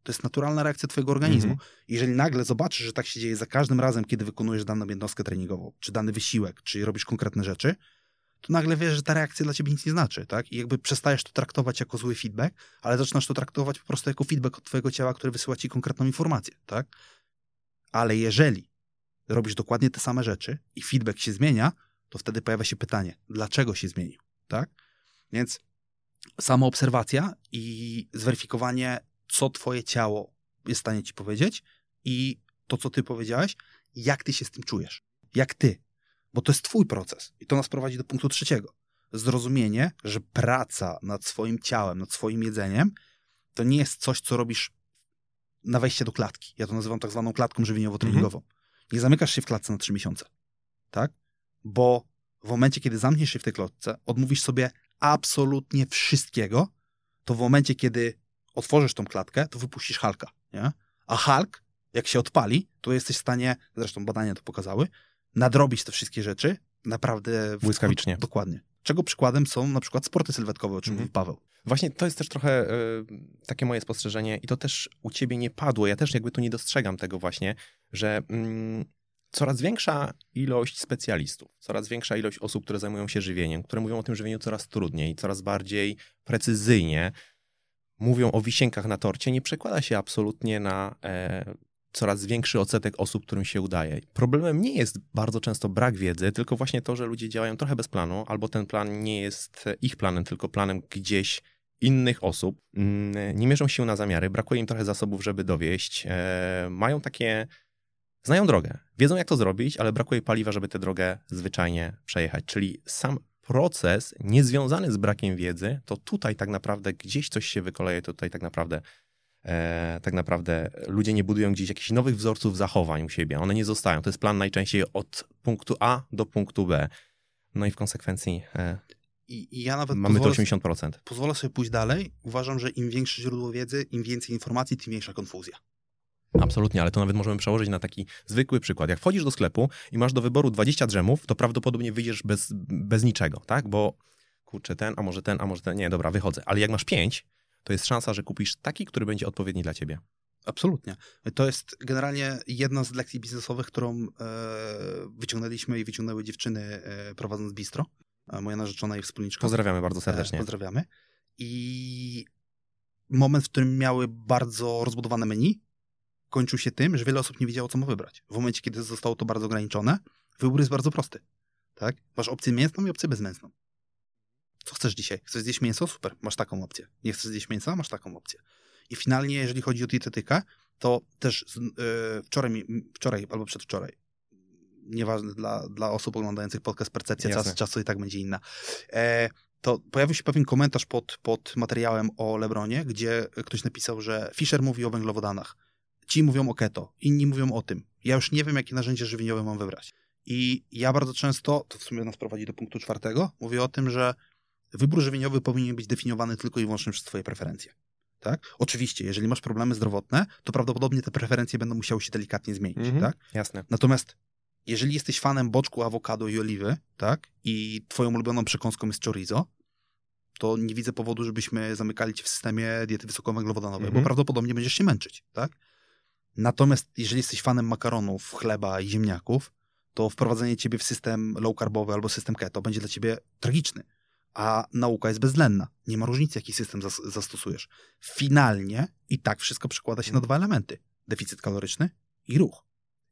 To jest naturalna reakcja twojego organizmu. Mhm. Jeżeli nagle zobaczysz, że tak się dzieje za każdym razem, kiedy wykonujesz daną jednostkę treningową, czy dany wysiłek, czy robisz konkretne rzeczy, nagle wiesz, że ta reakcja dla ciebie nic nie znaczy, tak? I jakby przestajesz to traktować jako zły feedback, ale zaczynasz to traktować po prostu jako feedback od twojego ciała, które wysyła ci konkretną informację, tak? Ale jeżeli robisz dokładnie te same rzeczy i feedback się zmienia, to wtedy pojawia się pytanie, dlaczego się zmienił, tak? Więc sama obserwacja i zweryfikowanie, co twoje ciało jest w stanie ci powiedzieć i to, co ty powiedziałeś, jak ty się z tym czujesz. Jak ty, bo to jest twój proces. I to nas prowadzi do punktu trzeciego. Zrozumienie, że praca nad swoim ciałem, nad swoim jedzeniem, to nie jest coś, co robisz na wejście do klatki. Ja to nazywam tak zwaną klatką żywieniowo-treningową. Mhm. Nie zamykasz się w klatce na trzy miesiące. Tak? Bo w momencie, kiedy zamkniesz się w tej klatce, odmówisz sobie absolutnie wszystkiego, to w momencie, kiedy otworzysz tą klatkę, to wypuścisz Halka. Nie? A Hulk, jak się odpali, to jesteś w stanie, zresztą badania to pokazały, nadrobić te wszystkie rzeczy naprawdę... W, Błyskawicznie. Dokładnie. Czego przykładem są na przykład sporty sylwetkowe, o czym mhm. mówił Paweł. Właśnie to jest też trochę y, takie moje spostrzeżenie i to też u ciebie nie padło. Ja też jakby tu nie dostrzegam tego właśnie, że mm, coraz większa ilość specjalistów, coraz większa ilość osób, które zajmują się żywieniem, które mówią o tym żywieniu coraz trudniej, coraz bardziej precyzyjnie, mówią o wisienkach na torcie, nie przekłada się absolutnie na e, coraz większy odsetek osób, którym się udaje. Problemem nie jest bardzo często brak wiedzy, tylko właśnie to, że ludzie działają trochę bez planu, albo ten plan nie jest ich planem, tylko planem gdzieś innych osób. Mm, nie mierzą się na zamiary, brakuje im trochę zasobów, żeby dowieść. E, mają takie. Znają drogę, wiedzą jak to zrobić, ale brakuje paliwa, żeby tę drogę zwyczajnie przejechać. Czyli sam proces niezwiązany z brakiem wiedzy, to tutaj tak naprawdę gdzieś coś się wykoleje, to tutaj tak naprawdę e, tak naprawdę ludzie nie budują gdzieś jakichś nowych wzorców zachowań u siebie. One nie zostają. To jest plan najczęściej od punktu A do punktu B. No i w konsekwencji e, I, i ja nawet mamy to pozwolę, 80%. pozwolę sobie pójść dalej. Uważam, że im większe źródło wiedzy, im więcej informacji, tym większa konfuzja. Absolutnie, ale to nawet możemy przełożyć na taki zwykły przykład. Jak wchodzisz do sklepu i masz do wyboru 20 drzemów, to prawdopodobnie wyjdziesz bez, bez niczego, tak? Bo kurczę, ten, a może ten, a może ten. Nie, dobra, wychodzę. Ale jak masz 5, to jest szansa, że kupisz taki, który będzie odpowiedni dla ciebie. Absolutnie. To jest generalnie jedna z lekcji biznesowych, którą e, wyciągnęliśmy i wyciągnęły dziewczyny e, prowadząc bistro. E, moja narzeczona i wspólniczka. Pozdrawiamy bardzo serdecznie. Pozdrawiamy. I moment, w którym miały bardzo rozbudowane menu, kończył się tym, że wiele osób nie wiedziało, co ma wybrać. W momencie, kiedy zostało to bardzo ograniczone, wybór jest bardzo prosty. Tak? Masz opcję mięsną i opcję bezmięsną. Co chcesz dzisiaj? Chcesz zjeść mięso? Super, masz taką opcję. Nie chcesz zjeść mięsa? Masz taką opcję. I finalnie, jeżeli chodzi o dietetykę, to też yy, wczoraj, wczoraj albo przedwczoraj, nieważne dla, dla osób oglądających podcast Percepcja, Jasne. czas, czasu i tak będzie inna, e, to pojawił się pewien komentarz pod, pod materiałem o Lebronie, gdzie ktoś napisał, że Fischer mówi o węglowodanach. Ci mówią o keto, inni mówią o tym. Ja już nie wiem, jakie narzędzie żywieniowe mam wybrać. I ja bardzo często, to w sumie nas prowadzi do punktu czwartego, mówię o tym, że wybór żywieniowy powinien być definiowany tylko i wyłącznie przez twoje preferencje. Tak? Oczywiście, jeżeli masz problemy zdrowotne, to prawdopodobnie te preferencje będą musiały się delikatnie zmienić. Mhm. Tak? Jasne. Natomiast jeżeli jesteś fanem boczku, awokado i oliwy, tak, i twoją ulubioną przekąską jest chorizo, to nie widzę powodu, żebyśmy zamykali cię w systemie diety wysokowęglowodanowej, Mhm. bo prawdopodobnie będziesz się męczyć, tak? Natomiast jeżeli jesteś fanem makaronów, chleba i ziemniaków, to wprowadzenie ciebie w system low carbowy albo system keto będzie dla ciebie tragiczny. A nauka jest bezwzględna. Nie ma różnicy, jaki system zas- zastosujesz. Finalnie i tak wszystko przekłada się na dwa elementy. Deficyt kaloryczny i ruch.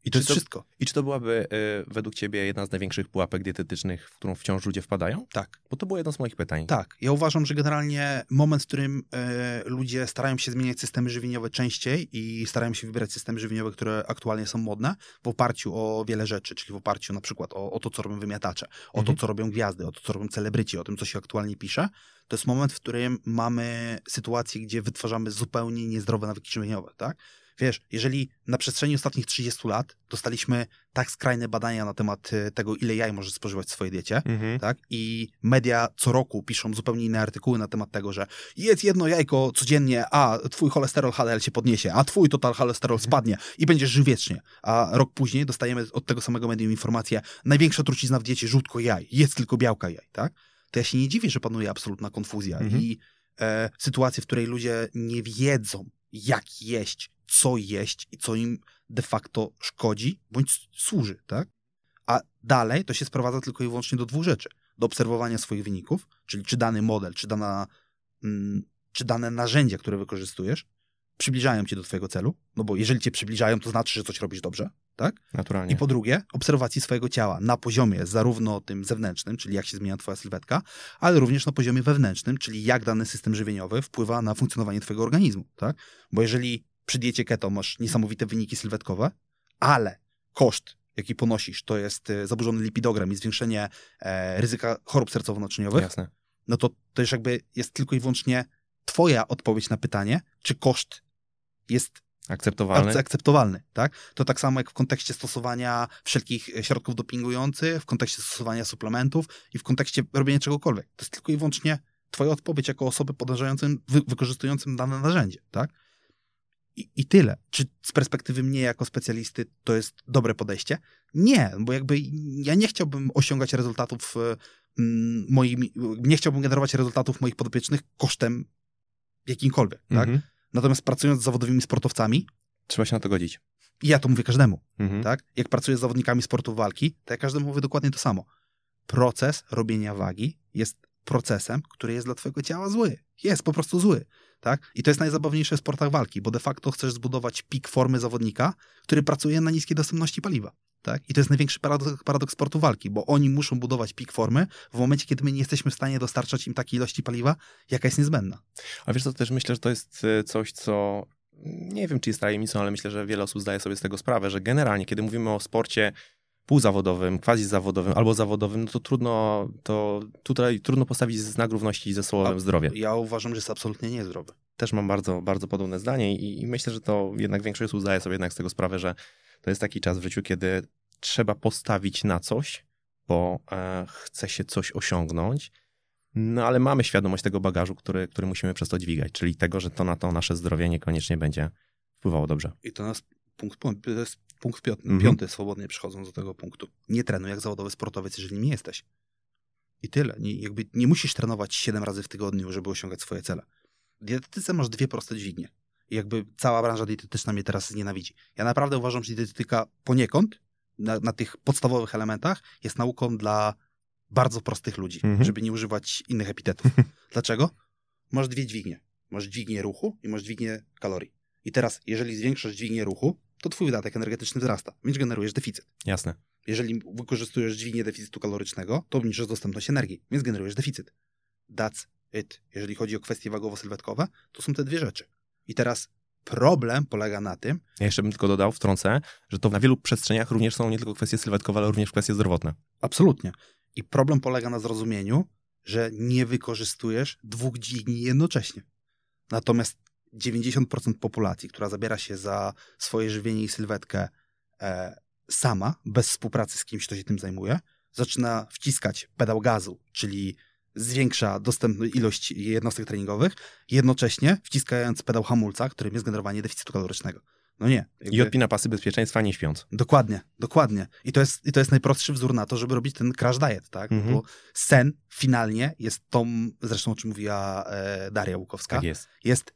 I to jest to- wszystko. I czy to byłaby y, według ciebie jedna z największych pułapek dietetycznych, w którą wciąż ludzie wpadają? Tak. Bo to było jedno z moich pytań. Tak, ja uważam, że generalnie moment, w którym e, ludzie starają się zmieniać systemy żywieniowe częściej i starają się wybierać systemy żywieniowe, które aktualnie są modne, w oparciu o wiele rzeczy, czyli w oparciu na przykład o, o to, co robią wymiatacze, o Mhm. to, co robią gwiazdy, o to, co robią celebryci, o tym, co się aktualnie pisze, to jest moment, w którym mamy sytuację, gdzie wytwarzamy zupełnie niezdrowe nawyki żywieniowe, tak? Wiesz, jeżeli na przestrzeni ostatnich 30 lat dostaliśmy tak skrajne badania na temat e, tego, ile jaj możesz spożywać w swojej diecie, Mhm. tak? I media co roku piszą zupełnie inne artykuły na temat tego, że jedz jedno jajko codziennie, a twój cholesterol HDL się podniesie, a twój total cholesterol spadnie i będziesz żył wiecznie. A rok później dostajemy od tego samego medium informację, największa trucizna w diecie, żółtko jaj, jedz tylko białka jaj, tak? To ja się nie dziwię, że panuje absolutna konfuzja Mhm. i e, sytuacje, w której ludzie nie wiedzą, jak jeść, co jeść i co im de facto szkodzi bądź służy, tak? A dalej to się sprowadza tylko i wyłącznie do dwóch rzeczy. Do obserwowania swoich wyników, czyli czy dany model, czy, dana, mm, czy dane narzędzia, które wykorzystujesz, przybliżają cię do twojego celu, no bo jeżeli cię przybliżają, to znaczy, że coś robisz dobrze, tak? Naturalnie. I po drugie, obserwacji swojego ciała na poziomie zarówno tym zewnętrznym, czyli jak się zmienia twoja sylwetka, ale również na poziomie wewnętrznym, czyli jak dany system żywieniowy wpływa na funkcjonowanie twojego organizmu, tak? Bo jeżeli przy diecie keto masz niesamowite wyniki sylwetkowe, ale koszt, jaki ponosisz, to jest e, zaburzony lipidogram i zwiększenie e, ryzyka chorób sercowo-naczyniowych, Jasne. no to to już jakby jest tylko i wyłącznie twoja odpowiedź na pytanie, czy koszt jest Akceptowalne. Ak- akceptowalny, tak? To tak samo jak w kontekście stosowania wszelkich e, środków dopingujących, w kontekście stosowania suplementów i w kontekście robienia czegokolwiek. To jest tylko i wyłącznie twoja odpowiedź jako osoby podążającym, wy, wykorzystującym dane narzędzie, tak? I, I tyle. Czy z perspektywy mnie jako specjalisty to jest dobre podejście? Nie, bo jakby ja nie chciałbym osiągać rezultatów e, mm, moimi, nie chciałbym generować rezultatów moich podopiecznych kosztem jakimkolwiek, tak? Mhm. Natomiast pracując z zawodowymi sportowcami, Trzeba się na to godzić. i ja to mówię każdemu, Mhm. tak? Jak pracuję z zawodnikami sportu walki, to ja każdemu mówię dokładnie to samo. Proces robienia wagi jest procesem, który jest dla twojego ciała zły. Jest po prostu zły. Tak? I to jest najzabawniejsze w sportach walki, bo de facto chcesz zbudować pik formy zawodnika, który pracuje na niskiej dostępności paliwa. Tak? I to jest największy paradoks, paradoks sportu walki, bo oni muszą budować pik formy w momencie, kiedy my nie jesteśmy w stanie dostarczać im takiej ilości paliwa, jaka jest niezbędna. A wiesz co, też myślę, że to jest e, coś, co nie wiem, czy jest tajemnicą, ale myślę, że wiele osób zdaje sobie z tego sprawę, że generalnie, kiedy mówimy o sporcie półzawodowym, quasi-zawodowym albo zawodowym, no to trudno, to tutaj trudno postawić znak równości ze słowem zdrowie. Ja uważam, że jest absolutnie niezdrowy. Też mam bardzo, bardzo podobne zdanie i, i myślę, że to jednak większość osób zdaje sobie jednak z tego sprawę, że to jest taki czas w życiu, kiedy trzeba postawić na coś, bo e, chce się coś osiągnąć, no ale mamy świadomość tego bagażu, który, który musimy przez to dźwigać, czyli tego, że to na to nasze zdrowie niekoniecznie będzie wpływało dobrze. I to nas punkt, to jest punkt piąty, mhm. piąty, swobodnie przechodząc do tego punktu. Nie trenuj jak zawodowy sportowiec, jeżeli nie jesteś. I tyle. Nie, jakby nie musisz trenować 7 razy w tygodniu, żeby osiągać swoje cele. W dietetyce masz dwie proste dźwignie. I jakby cała branża dietetyczna mnie teraz nienawidzi. Ja naprawdę uważam, że dietetyka poniekąd na, na tych podstawowych elementach jest nauką dla bardzo prostych ludzi, mhm. żeby nie używać innych epitetów. Dlaczego? Masz dwie dźwignie. Masz dźwignię ruchu i masz dźwignię kalorii. I teraz, jeżeli zwiększasz dźwignię ruchu, to twój wydatek energetyczny wzrasta, więc generujesz deficyt. Jasne. Jeżeli wykorzystujesz dźwignię deficytu kalorycznego, to obniżysz dostępność energii, więc generujesz deficyt. That's it. Jeżeli chodzi o kwestie wagowo-sylwetkowe, to są te dwie rzeczy. I teraz problem polega na tym... Ja jeszcze bym tylko dodał, wtrącę, że to na wielu przestrzeniach również są nie tylko kwestie sylwetkowe, ale również kwestie zdrowotne. Absolutnie. I problem polega na zrozumieniu, że nie wykorzystujesz dwóch dźwigni jednocześnie. Natomiast 90% populacji, która zabiera się za swoje żywienie i sylwetkę e, sama, bez współpracy z kimś, kto się tym zajmuje, zaczyna wciskać pedał gazu, czyli zwiększa dostępną ilość jednostek treningowych, jednocześnie wciskając pedał hamulca, którym jest generowanie deficytu kalorycznego. No nie. Jakby... I odpina pasy bezpieczeństwa nie śpiąc. Dokładnie, dokładnie. I to jest, i to jest najprostszy wzór na to, żeby robić ten crash diet, tak? Mhm. Bo sen finalnie jest tą, zresztą o czym mówiła e, Daria Łukowska, tak jest. jest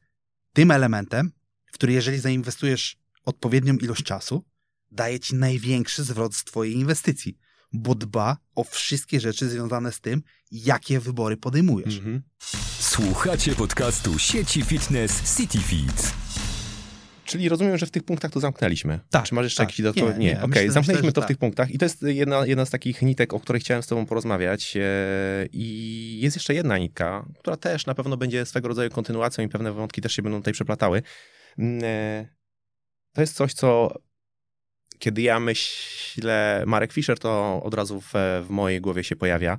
tym elementem, w który jeżeli zainwestujesz odpowiednią ilość czasu, daje ci największy zwrot z twojej inwestycji, bo dba o wszystkie rzeczy związane z tym, jakie wybory podejmujesz. Mhm. Słuchacie podcastu sieci fitness CityFit. Czyli rozumiem, że w tych punktach to zamknęliśmy. Tak. Czy masz jeszcze tak. jakiś dodatkowy? Nie, nie. okej, okay. zamknęliśmy myślę, to w tak. tych punktach. I to jest jedna, jedna z takich nitek, o której chciałem z tobą porozmawiać. E, I jest jeszcze jedna nitka, która też na pewno będzie swego rodzaju kontynuacją i pewne wątki też się będą tutaj przeplatały. Mm, e, to jest coś, co kiedy ja myślę Marek Fischer, to od razu w, w mojej głowie się pojawia,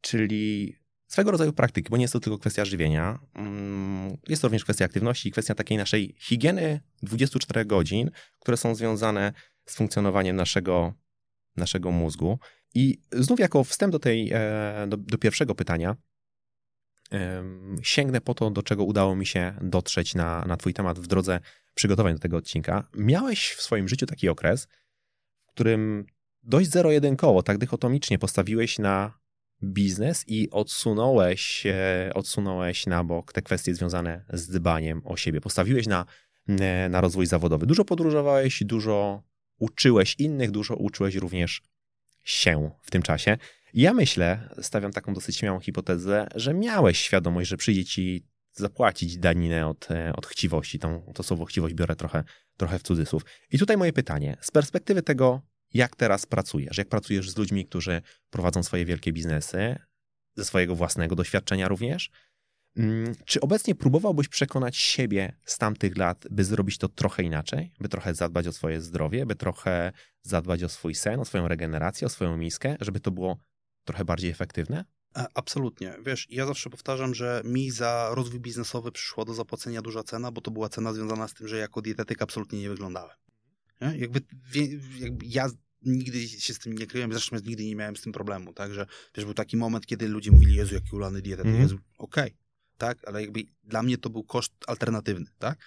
czyli swego rodzaju praktyki, bo nie jest to tylko kwestia żywienia. Mm, jest to również kwestia aktywności i kwestia takiej naszej higieny 24 godzin, które są związane z funkcjonowaniem naszego, naszego mózgu. I znów jako wstęp do, tej, e, do, do pierwszego pytania, sięgnę po to, do czego udało mi się dotrzeć na, na Twój temat w drodze przygotowań do tego odcinka. Miałeś w swoim życiu taki okres, w którym dość zero-jedynkowo, tak dychotomicznie postawiłeś na biznes i odsunąłeś, odsunąłeś na bok te kwestie związane z dbaniem o siebie. Postawiłeś na, na rozwój zawodowy. Dużo podróżowałeś, dużo uczyłeś innych, dużo uczyłeś również się w tym czasie. Ja myślę, stawiam taką dosyć śmiałą hipotezę, że miałeś świadomość, że przyjdzie ci zapłacić daninę od, od chciwości. Tą, to słowo chciwość biorę trochę, trochę w cudzysłów. I tutaj moje pytanie. Z perspektywy tego, jak teraz pracujesz, jak pracujesz z ludźmi, którzy prowadzą swoje wielkie biznesy, ze swojego własnego doświadczenia również. Mm, czy obecnie próbowałbyś przekonać siebie z tamtych lat, by zrobić to trochę inaczej, by trochę zadbać o swoje zdrowie, by trochę zadbać o swój sen, o swoją regenerację, o swoją miskę, żeby to było trochę bardziej efektywne? Absolutnie. Wiesz, ja zawsze powtarzam, że mi za rozwój biznesowy przyszła do zapłacenia duża cena, bo to była cena związana z tym, że jako dietetyk absolutnie nie wyglądałem. Nie? Jakby, jakby ja nigdy się z tym nie kryłem, zresztą nigdy nie miałem z tym problemu, tak, że wiesz, był taki moment, kiedy ludzie mówili, Jezu, jaki ulany dietet, mm. Jezu, okej, okay, tak, ale jakby dla mnie to był koszt alternatywny, tak.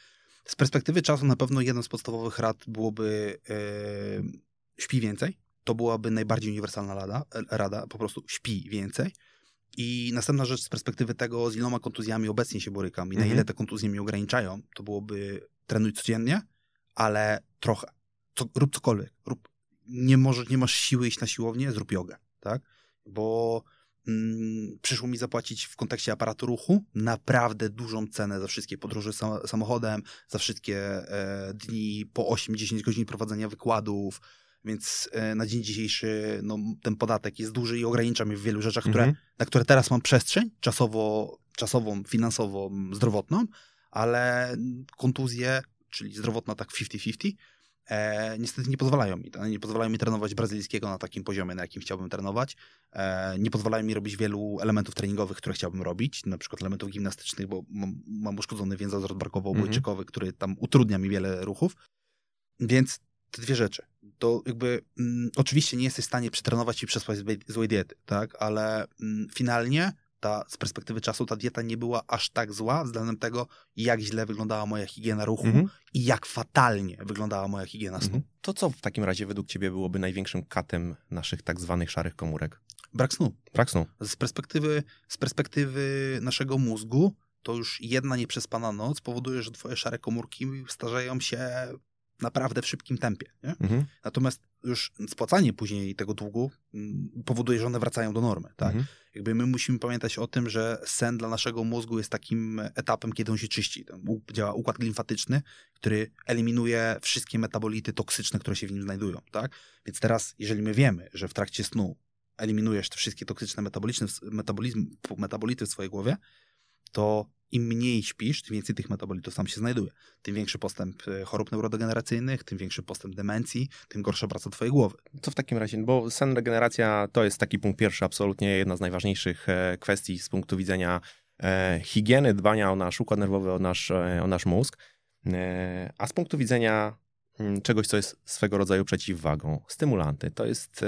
Z perspektywy czasu na pewno jeden z podstawowych rad byłoby yy, śpi więcej, to byłaby najbardziej uniwersalna rada, rada, po prostu śpi więcej. I następna rzecz z perspektywy tego, z iloma kontuzjami obecnie się borykam i na mhm. ile te kontuzje mnie ograniczają, to byłoby trenuj codziennie, ale trochę co, rób cokolwiek. Rób, nie, możesz, nie masz siły iść na siłownię, zrób jogę, tak? Bo mm, przyszło mi zapłacić w kontekście aparatu ruchu naprawdę dużą cenę za wszystkie podróże sam samochodem, za wszystkie e, dni po 8-10 godzin prowadzenia wykładów, więc e, na dzień dzisiejszy no, ten podatek jest duży i ogranicza mnie w wielu rzeczach, które, Mhm. na które teraz mam przestrzeń czasowo, czasową, finansową, zdrowotną, ale kontuzje, czyli zdrowotna tak 50-50, e, niestety nie pozwalają mi. Nie pozwalają mi trenować brazylijskiego na takim poziomie, na jakim chciałbym trenować. E, nie pozwalają mi robić wielu elementów treningowych, które chciałbym robić, na przykład elementów gimnastycznych, bo mam, mam uszkodzony więzadł barkowo-obojczykowy, który tam utrudnia mi wiele ruchów. Więc te dwie rzeczy. To jakby mm, oczywiście nie jesteś w stanie przetrenować i przespać złej, złej diety, tak? Ale mm, finalnie ta, z perspektywy czasu ta dieta nie była aż tak zła względem tego, jak źle wyglądała moja higiena ruchu Mhm. i jak fatalnie wyglądała moja higiena snu. Mhm. To co w takim razie według ciebie byłoby największym katem naszych tak zwanych szarych komórek? Brak snu. Brak snu. Z perspektywy, z perspektywy naszego mózgu, to już jedna nieprzespana noc powoduje, że twoje szare komórki starzeją się naprawdę w szybkim tempie. Mhm. Natomiast już spłacanie później tego długu mm, powoduje, że one wracają do normy. Tak? Mhm. Jakby my musimy pamiętać o tym, że sen dla naszego mózgu jest takim etapem, kiedy on się czyści. Tam działa układ limfatyczny, który eliminuje wszystkie metabolity toksyczne, które się w nim znajdują. Tak? Więc teraz, jeżeli my wiemy, że w trakcie snu eliminujesz te wszystkie toksyczne metabolizmy, metabolizm, metabolity w swojej głowie, to im mniej śpisz, tym więcej tych metabolitów tam się znajduje. Tym większy postęp e, chorób neurodegeneracyjnych, tym większy postęp demencji, tym gorsza praca twojej głowy. Co w takim razie, bo sen, regeneracja to jest taki punkt pierwszy, absolutnie jedna z najważniejszych e, kwestii z punktu widzenia e, higieny, dbania o nasz układ nerwowy, o nasz, o nasz mózg, a z punktu widzenia mm, czegoś, co jest swego rodzaju przeciwwagą, stymulanty, to jest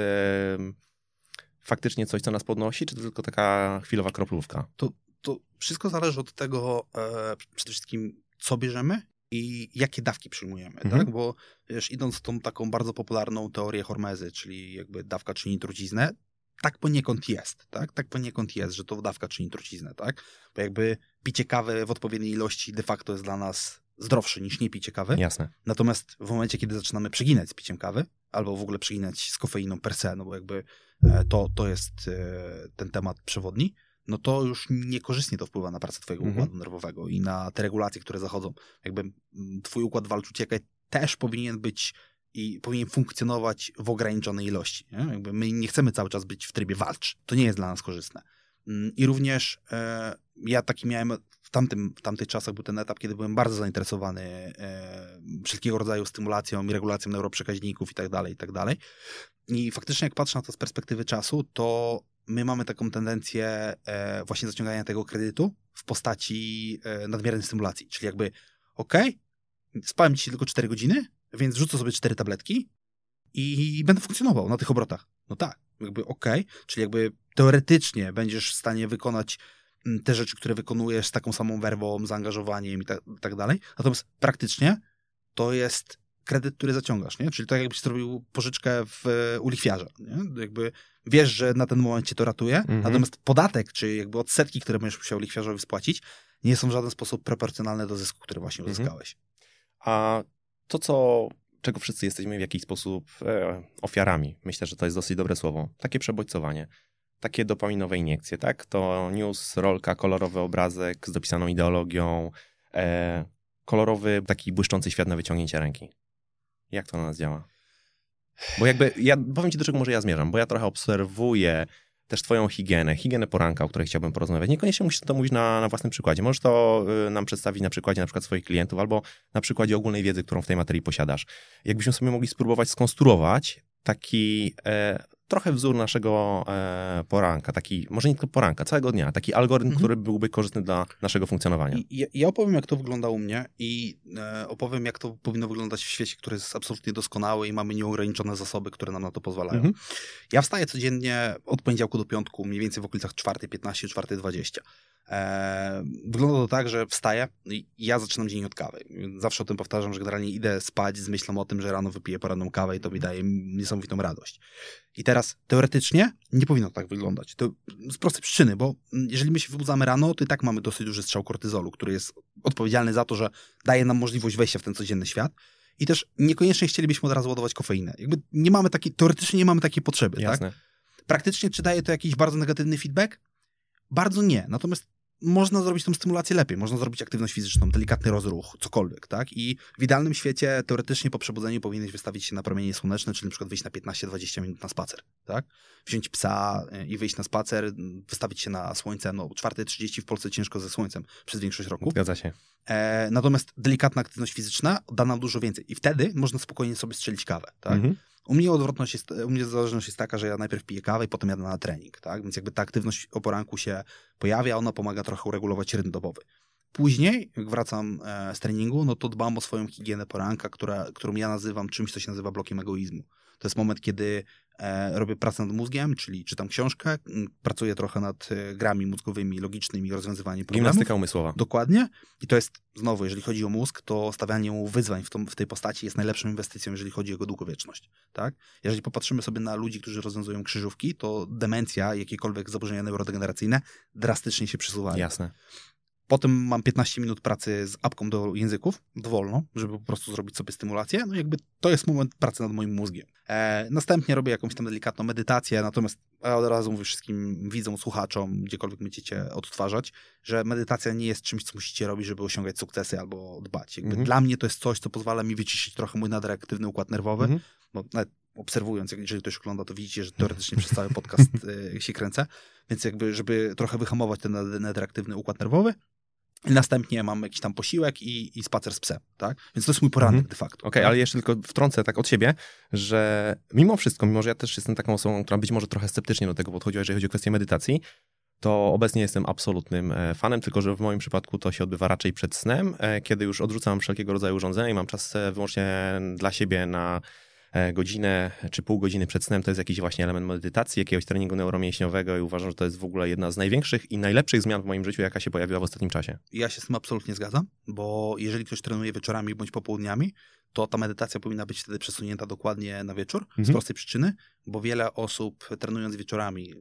faktycznie coś, co nas podnosi, czy to tylko taka chwilowa kroplówka? to wszystko zależy od tego e, przede wszystkim, co bierzemy i jakie dawki przyjmujemy, Mhm. tak? Bo wiesz, idąc tą taką bardzo popularną teorię Hormezy, czyli jakby dawka czyni truciznę, tak poniekąd jest, tak? Tak poniekąd jest, że to dawka czyni truciznę, tak? Bo jakby picie kawy w odpowiedniej ilości de facto jest dla nas zdrowsze niż nie picie kawy. Jasne. Natomiast w momencie, kiedy zaczynamy przeginać z piciem kawy, albo w ogóle przeginać z kofeiną per se, no bo jakby e, to, to jest e, ten temat przewodni, no to już niekorzystnie to wpływa na pracę twojego Mhm. układu nerwowego i na te regulacje, które zachodzą. Jakby mm, twój układ walcz-uciekaj też powinien być i powinien funkcjonować w ograniczonej ilości. Nie? Jakby my nie chcemy cały czas być w trybie walcz. To nie jest dla nas korzystne. Mm, I również e, ja taki miałem w, tamtym, w tamtych czasach był ten etap, kiedy byłem bardzo zainteresowany e, wszelkiego rodzaju stymulacją i regulacją neuroprzekaźników i tak dalej, i tak dalej. I faktycznie jak patrzę na to z perspektywy czasu, to my mamy taką tendencję e, właśnie zaciągania tego kredytu w postaci e, nadmiernej stymulacji. Czyli jakby, okej, spałem dzisiaj tylko 4 godziny, więc rzucę sobie 4 tabletki i będę funkcjonował na tych obrotach. No tak, jakby okej, czyli jakby teoretycznie będziesz w stanie wykonać mm, te rzeczy, które wykonujesz z taką samą werwą, zaangażowaniem i tak, tak dalej. Natomiast praktycznie to jest kredyt, który zaciągasz, nie? Czyli tak jakbyś zrobił pożyczkę w, u lichwiarza, nie? Jakby wiesz, że na ten moment cię to ratuje, Mhm. natomiast podatek, czy jakby odsetki, które będziesz musiał lichwiarzowi spłacić, nie są w żaden sposób proporcjonalne do zysku, który właśnie Mhm. uzyskałeś. A to, co, czego wszyscy jesteśmy w jakiś sposób e, ofiarami, myślę, że to jest dosyć dobre słowo, takie przebodźcowanie, takie dopaminowe iniekcje, tak? To news, rolka, kolorowy obrazek z dopisaną ideologią, e, kolorowy, taki błyszczący świat na wyciągnięcie ręki. Jak to na nas działa? Bo jakby, ja powiem ci, do czego może ja zmierzam, bo ja trochę obserwuję też twoją higienę, higienę poranka, o której chciałbym porozmawiać. Niekoniecznie musisz to mówić na, na własnym przykładzie. Możesz to y, nam przedstawić na przykładzie na przykład swoich klientów albo na przykładzie ogólnej wiedzy, którą w tej materii posiadasz. Jakbyśmy sobie mogli spróbować skonstruować taki e, trochę wzór naszego e, poranka, taki, może nie tylko poranka, całego dnia, taki algorytm, Mhm. który byłby korzystny dla naszego funkcjonowania. I ja, ja opowiem, jak to wygląda u mnie i e, opowiem, jak to powinno wyglądać w świecie, który jest absolutnie doskonały i mamy nieograniczone zasoby, które nam na to pozwalają. Mhm. Ja wstaję codziennie od poniedziałku do piątku, mniej więcej w okolicach 4.15, 4.20. Wygląda to tak, że wstaję i ja zaczynam dzień od kawy. Zawsze o tym powtarzam, że generalnie idę spać z myślą o tym, że rano wypiję poranną kawę i to mi daje niesamowitą radość. I teraz teoretycznie nie powinno tak wyglądać. To z prostej przyczyny, bo jeżeli my się wybudzamy rano, to i tak mamy dosyć duży strzał kortyzolu, który jest odpowiedzialny za to, że daje nam możliwość wejścia w ten codzienny świat. I też niekoniecznie chcielibyśmy od razu ładować kofeinę. Jakby nie mamy takiej, teoretycznie nie mamy takiej potrzeby, tak? Jasne. Praktycznie czy daje to jakiś bardzo negatywny feedback? Bardzo nie. Natomiast można zrobić tą stymulację lepiej, można zrobić aktywność fizyczną, delikatny rozruch, cokolwiek, tak? I w idealnym świecie teoretycznie po przebudzeniu powinieneś wystawić się na promienie słoneczne, czyli na przykład wyjść na 15-20 minut na spacer, tak? Wziąć psa y, i wyjść na spacer, wystawić się na słońce, no 4.30 w Polsce ciężko ze słońcem przez większość roku. Zgadza się. E, natomiast delikatna aktywność fizyczna da nam dużo więcej i wtedy można spokojnie sobie strzelić kawę, tak? Mhm. U mnie odwrotność jest, u mnie zależność jest taka, że ja najpierw piję kawę i potem jadę na trening, tak? Więc jakby ta aktywność o poranku się pojawia, ona pomaga trochę uregulować rytm dobowy. Później, jak wracam e, z treningu, no to dbam o swoją higienę poranka, która, którą ja nazywam czymś, co się nazywa blokiem egoizmu. To jest moment, kiedy e, robię pracę nad mózgiem, czyli czytam książkę, pracuję trochę nad e, grami mózgowymi, logicznymi, rozwiązywaniem problemów. Gimnastyka umysłowa. Dokładnie. I to jest, znowu, jeżeli chodzi o mózg, to stawianie mu wyzwań w, tą, w tej postaci jest najlepszą inwestycją, jeżeli chodzi o jego długowieczność. Tak? Jeżeli popatrzymy sobie na ludzi, którzy rozwiązują krzyżówki, to demencja, jakiekolwiek zaburzenia neurodegeneracyjne drastycznie się przesuwają. Jasne. Potem mam 15 minut pracy z apką do języków, dowolną, żeby po prostu zrobić sobie stymulację. No jakby to jest moment pracy nad moim mózgiem. E, następnie robię jakąś tam delikatną medytację, natomiast ja od razu mówię wszystkim widzom, słuchaczom, gdziekolwiek będziecie odtwarzać, że medytacja nie jest czymś, co musicie robić, żeby osiągać sukcesy albo dbać. Jakby Mhm. Dla mnie to jest coś, co pozwala mi wyciszyć trochę mój nadreaktywny układ nerwowy, Mhm. bo nawet obserwując, jak- jeżeli ktoś ogląda, to widzicie, że teoretycznie przez cały podcast y, się kręcę, więc jakby, żeby trochę wyhamować ten nad- nadreaktywny układ nerwowy, następnie mam jakiś tam posiłek i, i spacer z psem, tak? Więc to jest mój poranek Mhm. de facto. Okej, tak? ale jeszcze tylko wtrącę tak od siebie, że mimo wszystko, mimo że ja też jestem taką osobą, która być może trochę sceptycznie do tego podchodziła, jeżeli chodzi o kwestię medytacji, to obecnie jestem absolutnym e, fanem, tylko że w moim przypadku to się odbywa raczej przed snem, e, kiedy już odrzucam wszelkiego rodzaju urządzenia i mam czas e, wyłącznie dla siebie na godzinę czy pół godziny przed snem. To jest jakiś właśnie element medytacji, jakiegoś treningu neuromięśniowego i uważam, że to jest w ogóle jedna z największych i najlepszych zmian w moim życiu, jaka się pojawiła w ostatnim czasie. Ja się z tym absolutnie zgadzam, bo jeżeli ktoś trenuje wieczorami bądź popołudniami, to ta medytacja powinna być wtedy przesunięta dokładnie na wieczór, z Mhm. prostej przyczyny, bo wiele osób trenując wieczorami,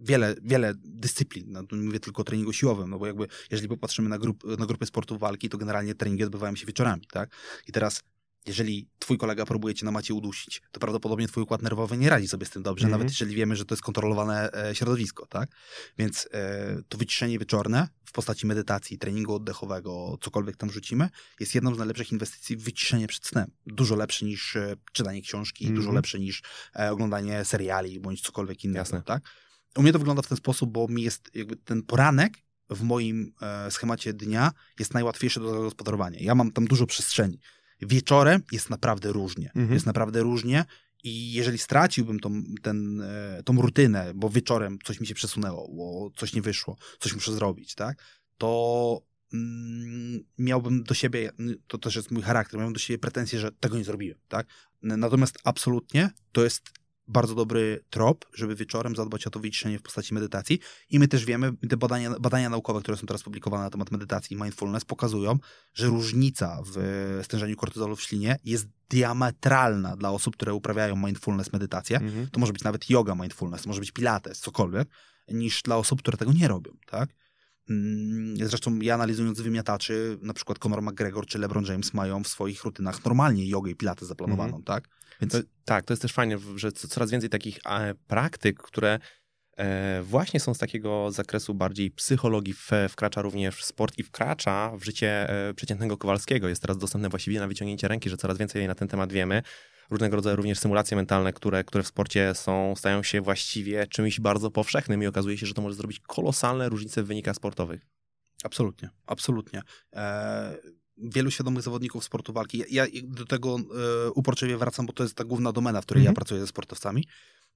wiele, wiele dyscyplin, no, nie mówię tylko o treningu siłowym, no bo jakby jeżeli popatrzymy na, grup, na grupy sportów walki, to generalnie treningi odbywają się wieczorami, tak? I teraz jeżeli twój kolega próbuje cię na macie udusić, to prawdopodobnie twój układ nerwowy nie radzi sobie z tym dobrze, Mhm. nawet jeżeli wiemy, że to jest kontrolowane e, środowisko, tak? Więc e, to wyciszenie wieczorne w postaci medytacji, treningu oddechowego, cokolwiek tam rzucimy, jest jedną z najlepszych inwestycji w wyciszenie przed snem. Dużo lepsze niż e, czytanie książki, Mhm. dużo lepsze niż e, oglądanie seriali bądź cokolwiek innego, Jasne. tak? U mnie to wygląda w ten sposób, bo mi jest jakby ten poranek w moim e, schemacie dnia jest najłatwiejszy do zagospodarowania. Ja mam tam dużo przestrzeni. Wieczorem jest naprawdę różnie. Mhm. Jest naprawdę różnie i jeżeli straciłbym tą, ten, e, tą rutynę, bo wieczorem coś mi się przesunęło, bo coś nie wyszło, coś muszę zrobić, tak, to mm, miałbym do siebie, to też jest mój charakter, miałbym do siebie pretensje, że tego nie zrobiłem, tak. Natomiast absolutnie to jest bardzo dobry trop, żeby wieczorem zadbać o to wyciszenie w postaci medytacji. I my też wiemy, te badania, badania naukowe, które są teraz publikowane na temat medytacji i mindfulness, pokazują, że różnica w stężeniu kortyzolu w ślinie jest diametralna dla osób, które uprawiają mindfulness, medytację. Mhm. To może być nawet yoga mindfulness, może być pilates, cokolwiek, niż dla osób, które tego nie robią, tak? Mm, Zresztą ja analizując wymiataczy, na przykład Conor McGregor czy LeBron James mają w swoich rutynach normalnie jogę i pilates zaplanowaną, tak? Więc To, tak, to jest też fajne, że co- coraz więcej takich e, praktyk, które właśnie są z takiego zakresu bardziej psychologii, wkracza również w sport i wkracza w życie e, przeciętnego Kowalskiego. Jest teraz dostępne właściwie na wyciągnięcie ręki, że coraz więcej na ten temat wiemy. Różnego rodzaju również symulacje mentalne, które, które w sporcie są, stają się właściwie czymś bardzo powszechnym i okazuje się, że to może zrobić kolosalne różnice w wynikach sportowych. Absolutnie, absolutnie. E, wielu świadomych zawodników sportu walki, ja, do tego e, uporczywie wracam, bo to jest ta główna domena, w której Mhm. ja pracuję ze sportowcami.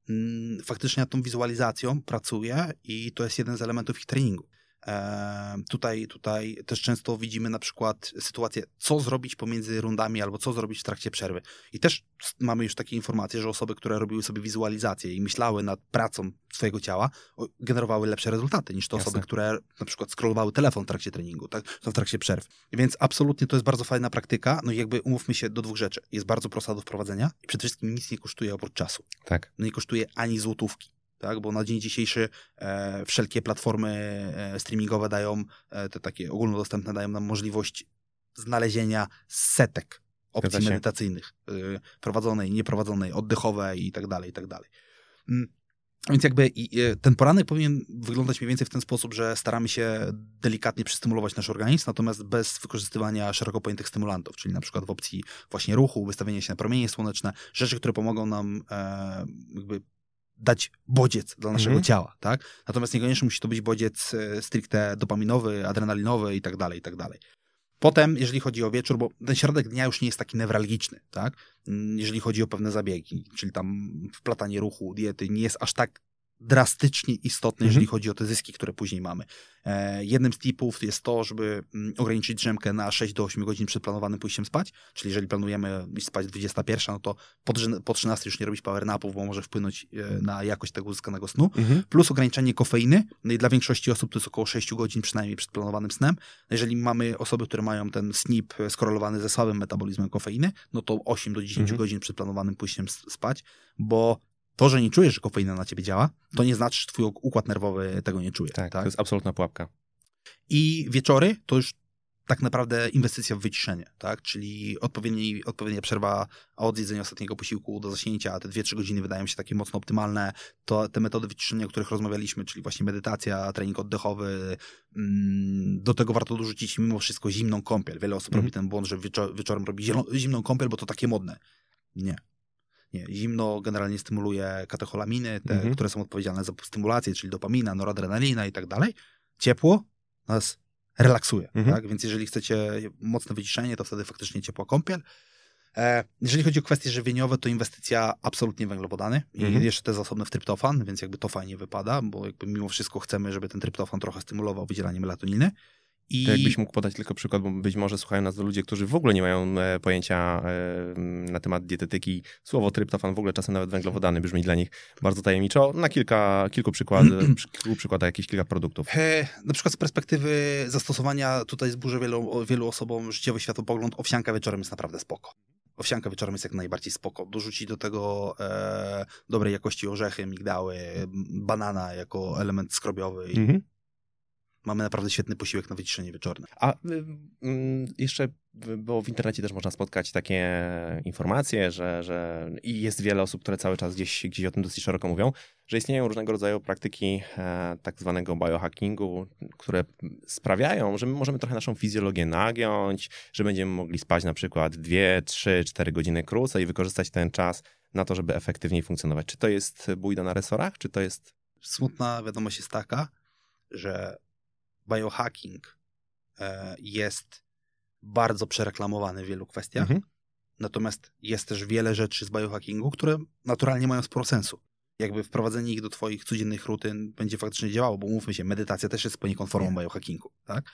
Mm, faktycznie nad tą wizualizacją pracuję i to jest jeden z elementów ich treningu. Tutaj, tutaj też często widzimy na przykład sytuację, co zrobić pomiędzy rundami albo co zrobić w trakcie przerwy. I też mamy już takie informacje, że osoby, które robiły sobie wizualizację i myślały nad pracą swojego ciała, generowały lepsze rezultaty niż te Jasne. osoby, które na przykład scrollowały telefon w trakcie treningu, tak? w trakcie przerw. Więc absolutnie to jest bardzo fajna praktyka. No i jakby umówmy się do dwóch rzeczy. Jest bardzo prosta do wprowadzenia i przede wszystkim nic nie kosztuje oprócz czasu Tak. no nie kosztuje ani złotówki. Tak, bo na dzień dzisiejszy e, wszelkie platformy e, streamingowe dają, e, te takie ogólnodostępne, dają nam możliwość znalezienia setek opcji medytacyjnych, e, prowadzonej, nieprowadzonej, oddechowej i tak dalej, i tak dalej. Mm, Więc jakby ten poranek powinien wyglądać mniej więcej w ten sposób, że staramy się delikatnie przystymulować nasz organizm, natomiast bez wykorzystywania szeroko pojętych stymulantów, czyli na przykład w opcji właśnie ruchu, wystawienia się na promienie słoneczne, rzeczy, które pomogą nam e, jakby dać bodziec dla naszego mhm. ciała, tak? Natomiast niekoniecznie musi to być bodziec e, stricte dopaminowy, adrenalinowy i tak dalej, i tak dalej. Potem, jeżeli chodzi o wieczór, bo ten środek dnia już nie jest taki newralgiczny, tak? Mm, jeżeli chodzi o pewne zabiegi, czyli tam wplatanie ruchu, diety, nie jest aż tak drastycznie istotny, jeżeli mhm. chodzi o te zyski, które później mamy. E, jednym z tipów jest to, żeby mm, ograniczyć drzemkę na 6 do 8 godzin przed planowanym pójściem spać, czyli jeżeli planujemy iść spać 21, no to po, po 13 już nie robić power napów, bo może wpłynąć e, na jakość tego uzyskanego snu, mhm. plus ograniczenie kofeiny, no i dla większości osób to jest około 6 godzin przynajmniej przed planowanym snem. Jeżeli mamy osoby, które mają ten SNP skorelowany ze słabym metabolizmem kofeiny, no to 8 do 10 mhm. godzin przed planowanym pójściem spać, bo to, że nie czujesz, że kofeina na ciebie działa, to nie znaczy, że twój układ nerwowy tego nie czuje. Tak, tak? to jest absolutna pułapka. I wieczory to już tak naprawdę inwestycja w wyciszenie, tak? Czyli odpowiedni, odpowiednia przerwa od jedzenia ostatniego posiłku do zaśnięcia, te 2-3 godziny wydają się takie mocno optymalne. To te metody wyciszenia, o których rozmawialiśmy, czyli właśnie medytacja, trening oddechowy, mm, do tego warto dorzucić mimo wszystko zimną kąpiel. Wiele osób mm. robi ten błąd, że wieczor wieczorem robi zimną kąpiel, bo to takie modne. Nie. Nie, zimno generalnie stymuluje katecholaminy, te, mhm. które są odpowiedzialne za stymulację, czyli dopamina, noradrenalina i tak dalej. Ciepło nas relaksuje, mhm. tak? Więc jeżeli chcecie mocne wyciszenie, to wtedy faktycznie ciepła kąpiel. E, jeżeli chodzi o kwestie żywieniowe, to inwestycja absolutnie węglowodany i mhm. jeszcze to jest osobny w tryptofan, więc jakby to fajnie wypada, bo jakby mimo wszystko chcemy, żeby ten tryptofan trochę stymulował wydzielanie melatoniny. I... To jakbyś mógł podać tylko przykład, bo być może słuchają nas ludzie, którzy w ogóle nie mają e, pojęcia e, na temat dietetyki. Słowo tryptofan, w ogóle czasem nawet węglowodany brzmi dla nich bardzo tajemniczo. Na kilka, kilku, przykład, kilku przykładach jakieś kilka produktów. E, na przykład z perspektywy zastosowania tutaj zburzę wielu, wielu osobom życiowy światopogląd, owsianka wieczorem jest naprawdę spoko. Owsianka wieczorem jest jak najbardziej spoko. Dorzucić do tego e, dobrej jakości orzechy, migdały, banana jako element skrobiowy mhm mamy naprawdę świetny posiłek na wyciszenie wieczorne. A y, y, jeszcze, bo w internecie też można spotkać takie informacje, że, że i jest wiele osób, które cały czas gdzieś, gdzieś o tym dosyć szeroko mówią, że istnieją różnego rodzaju praktyki e, tak zwanego biohackingu, które sprawiają, że my możemy trochę naszą fizjologię nagiąć, że będziemy mogli spać na przykład 2, 3, 4 godziny krócej i wykorzystać ten czas na to, żeby efektywniej funkcjonować. Czy to jest bójda na resorach, czy to jest... Smutna wiadomość jest taka, że biohacking e, jest bardzo przereklamowany w wielu kwestiach. Mhm. Natomiast jest też wiele rzeczy z biohackingu, które naturalnie mają sporo sensu. Jakby wprowadzenie ich do twoich codziennych rutyn będzie faktycznie działało, bo mówmy się, medytacja też jest poniekąd formą biohackingu, tak?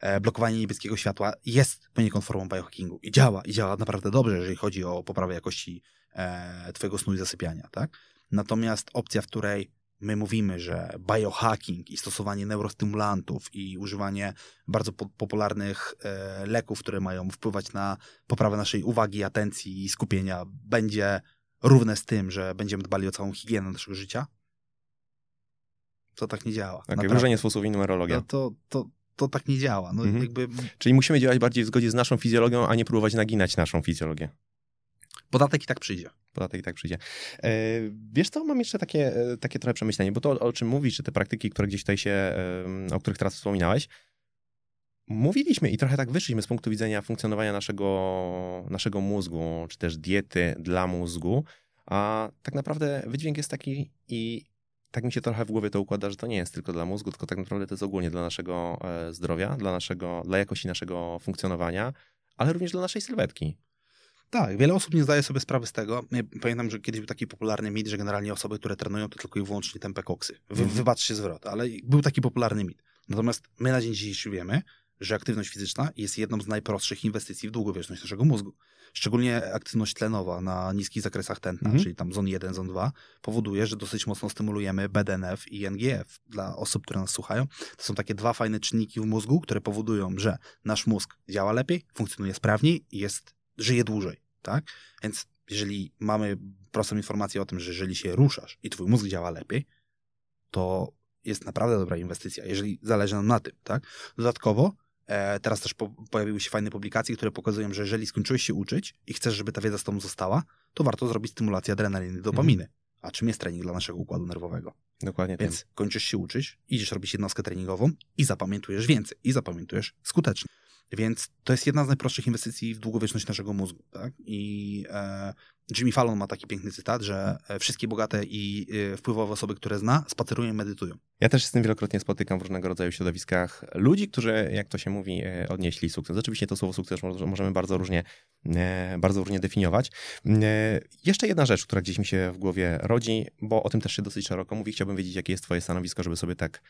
E, blokowanie niebieskiego światła jest poniekąd formą biohackingu i działa, i działa naprawdę dobrze, jeżeli chodzi o poprawę jakości e, twojego snu i zasypiania, tak? Natomiast opcja, w której my mówimy, że biohacking i stosowanie neurostymulantów i używanie bardzo po popularnych e, leków, które mają wpływać na poprawę naszej uwagi, atencji i skupienia, będzie równe z tym, że będziemy dbali o całą higienę naszego życia, to tak nie działa. Okay, wróżenie z fusów i numerologia. No to, to, to tak nie działa. No, mhm. jakby... Czyli musimy działać bardziej w zgodzie z naszą fizjologią, a nie próbować naginać naszą fizjologię. Podatek i tak przyjdzie. Podatek i tak przyjdzie. E, wiesz co, mam jeszcze takie, e, takie trochę przemyślenie, bo to, o czym mówisz, czy te praktyki, które gdzieś tutaj się, e, o których teraz wspominałeś, mówiliśmy i trochę tak wyszliśmy z punktu widzenia funkcjonowania naszego, naszego mózgu, czy też diety dla mózgu, a tak naprawdę wydźwięk jest taki i tak mi się trochę w głowie to układa, że to nie jest tylko dla mózgu, tylko tak naprawdę to jest ogólnie dla naszego zdrowia, dla, naszego, dla jakości naszego funkcjonowania, ale również dla naszej sylwetki. Tak, wiele osób nie zdaje sobie sprawy z tego. Ja pamiętam, że kiedyś był taki popularny mit, że generalnie osoby, które trenują, to tylko i wyłącznie tempe koksy. Wy, mm. Wybaczcie zwrot, ale był taki popularny mit. Natomiast my na dzień dzisiejszy wiemy, że aktywność fizyczna jest jedną z najprostszych inwestycji w długowieczność naszego mózgu. Szczególnie aktywność tlenowa na niskich zakresach tętna, mm. czyli tam zon 1, zon 2, powoduje, że dosyć mocno stymulujemy BDNF i NGF. Dla osób, które nas słuchają, to są takie dwa fajne czynniki w mózgu, które powodują, że nasz mózg działa lepiej, funkcjonuje sprawniej i jest żyje dłużej, tak? Więc jeżeli mamy prostą informację o tym, że jeżeli się ruszasz i twój mózg działa lepiej, to jest naprawdę dobra inwestycja, jeżeli zależy nam na tym, tak? Dodatkowo e, teraz też po, pojawiły się fajne publikacje, które pokazują, że jeżeli skończyłeś się uczyć i chcesz, żeby ta wiedza z tobą została, to warto zrobić stymulację adrenaliny, dopaminy. Mhm. A czym jest trening dla naszego układu nerwowego? Dokładnie Więc tym. kończysz się uczyć, idziesz robić jednostkę treningową i zapamiętujesz więcej. I zapamiętujesz skutecznie. Więc to jest jedna z najprostszych inwestycji w długowieczność naszego mózgu. Tak? I e, Jimmy Fallon ma taki piękny cytat, że e, wszystkie bogate i e, wpływowe osoby, które zna, spacerują i medytują. Ja też z tym wielokrotnie spotykam w różnego rodzaju środowiskach ludzi, którzy, jak to się mówi, e, odnieśli sukces. Oczywiście to słowo sukces mo- możemy bardzo różnie, bardzo różnie definiować. Jeszcze jedna rzecz, która gdzieś mi się w głowie rodzi, bo o tym też się dosyć szeroko mówi. Chciałbym wiedzieć, jakie jest twoje stanowisko, żeby sobie tak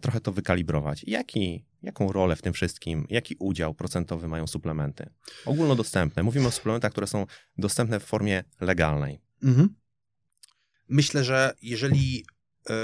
trochę to wykalibrować. Jaki, jaką rolę w tym wszystkim, jaki udział procentowy mają suplementy? Ogólnodostępne. Mówimy o suplementach, które są dostępne w formie legalnej. Myślę, że jeżeli e,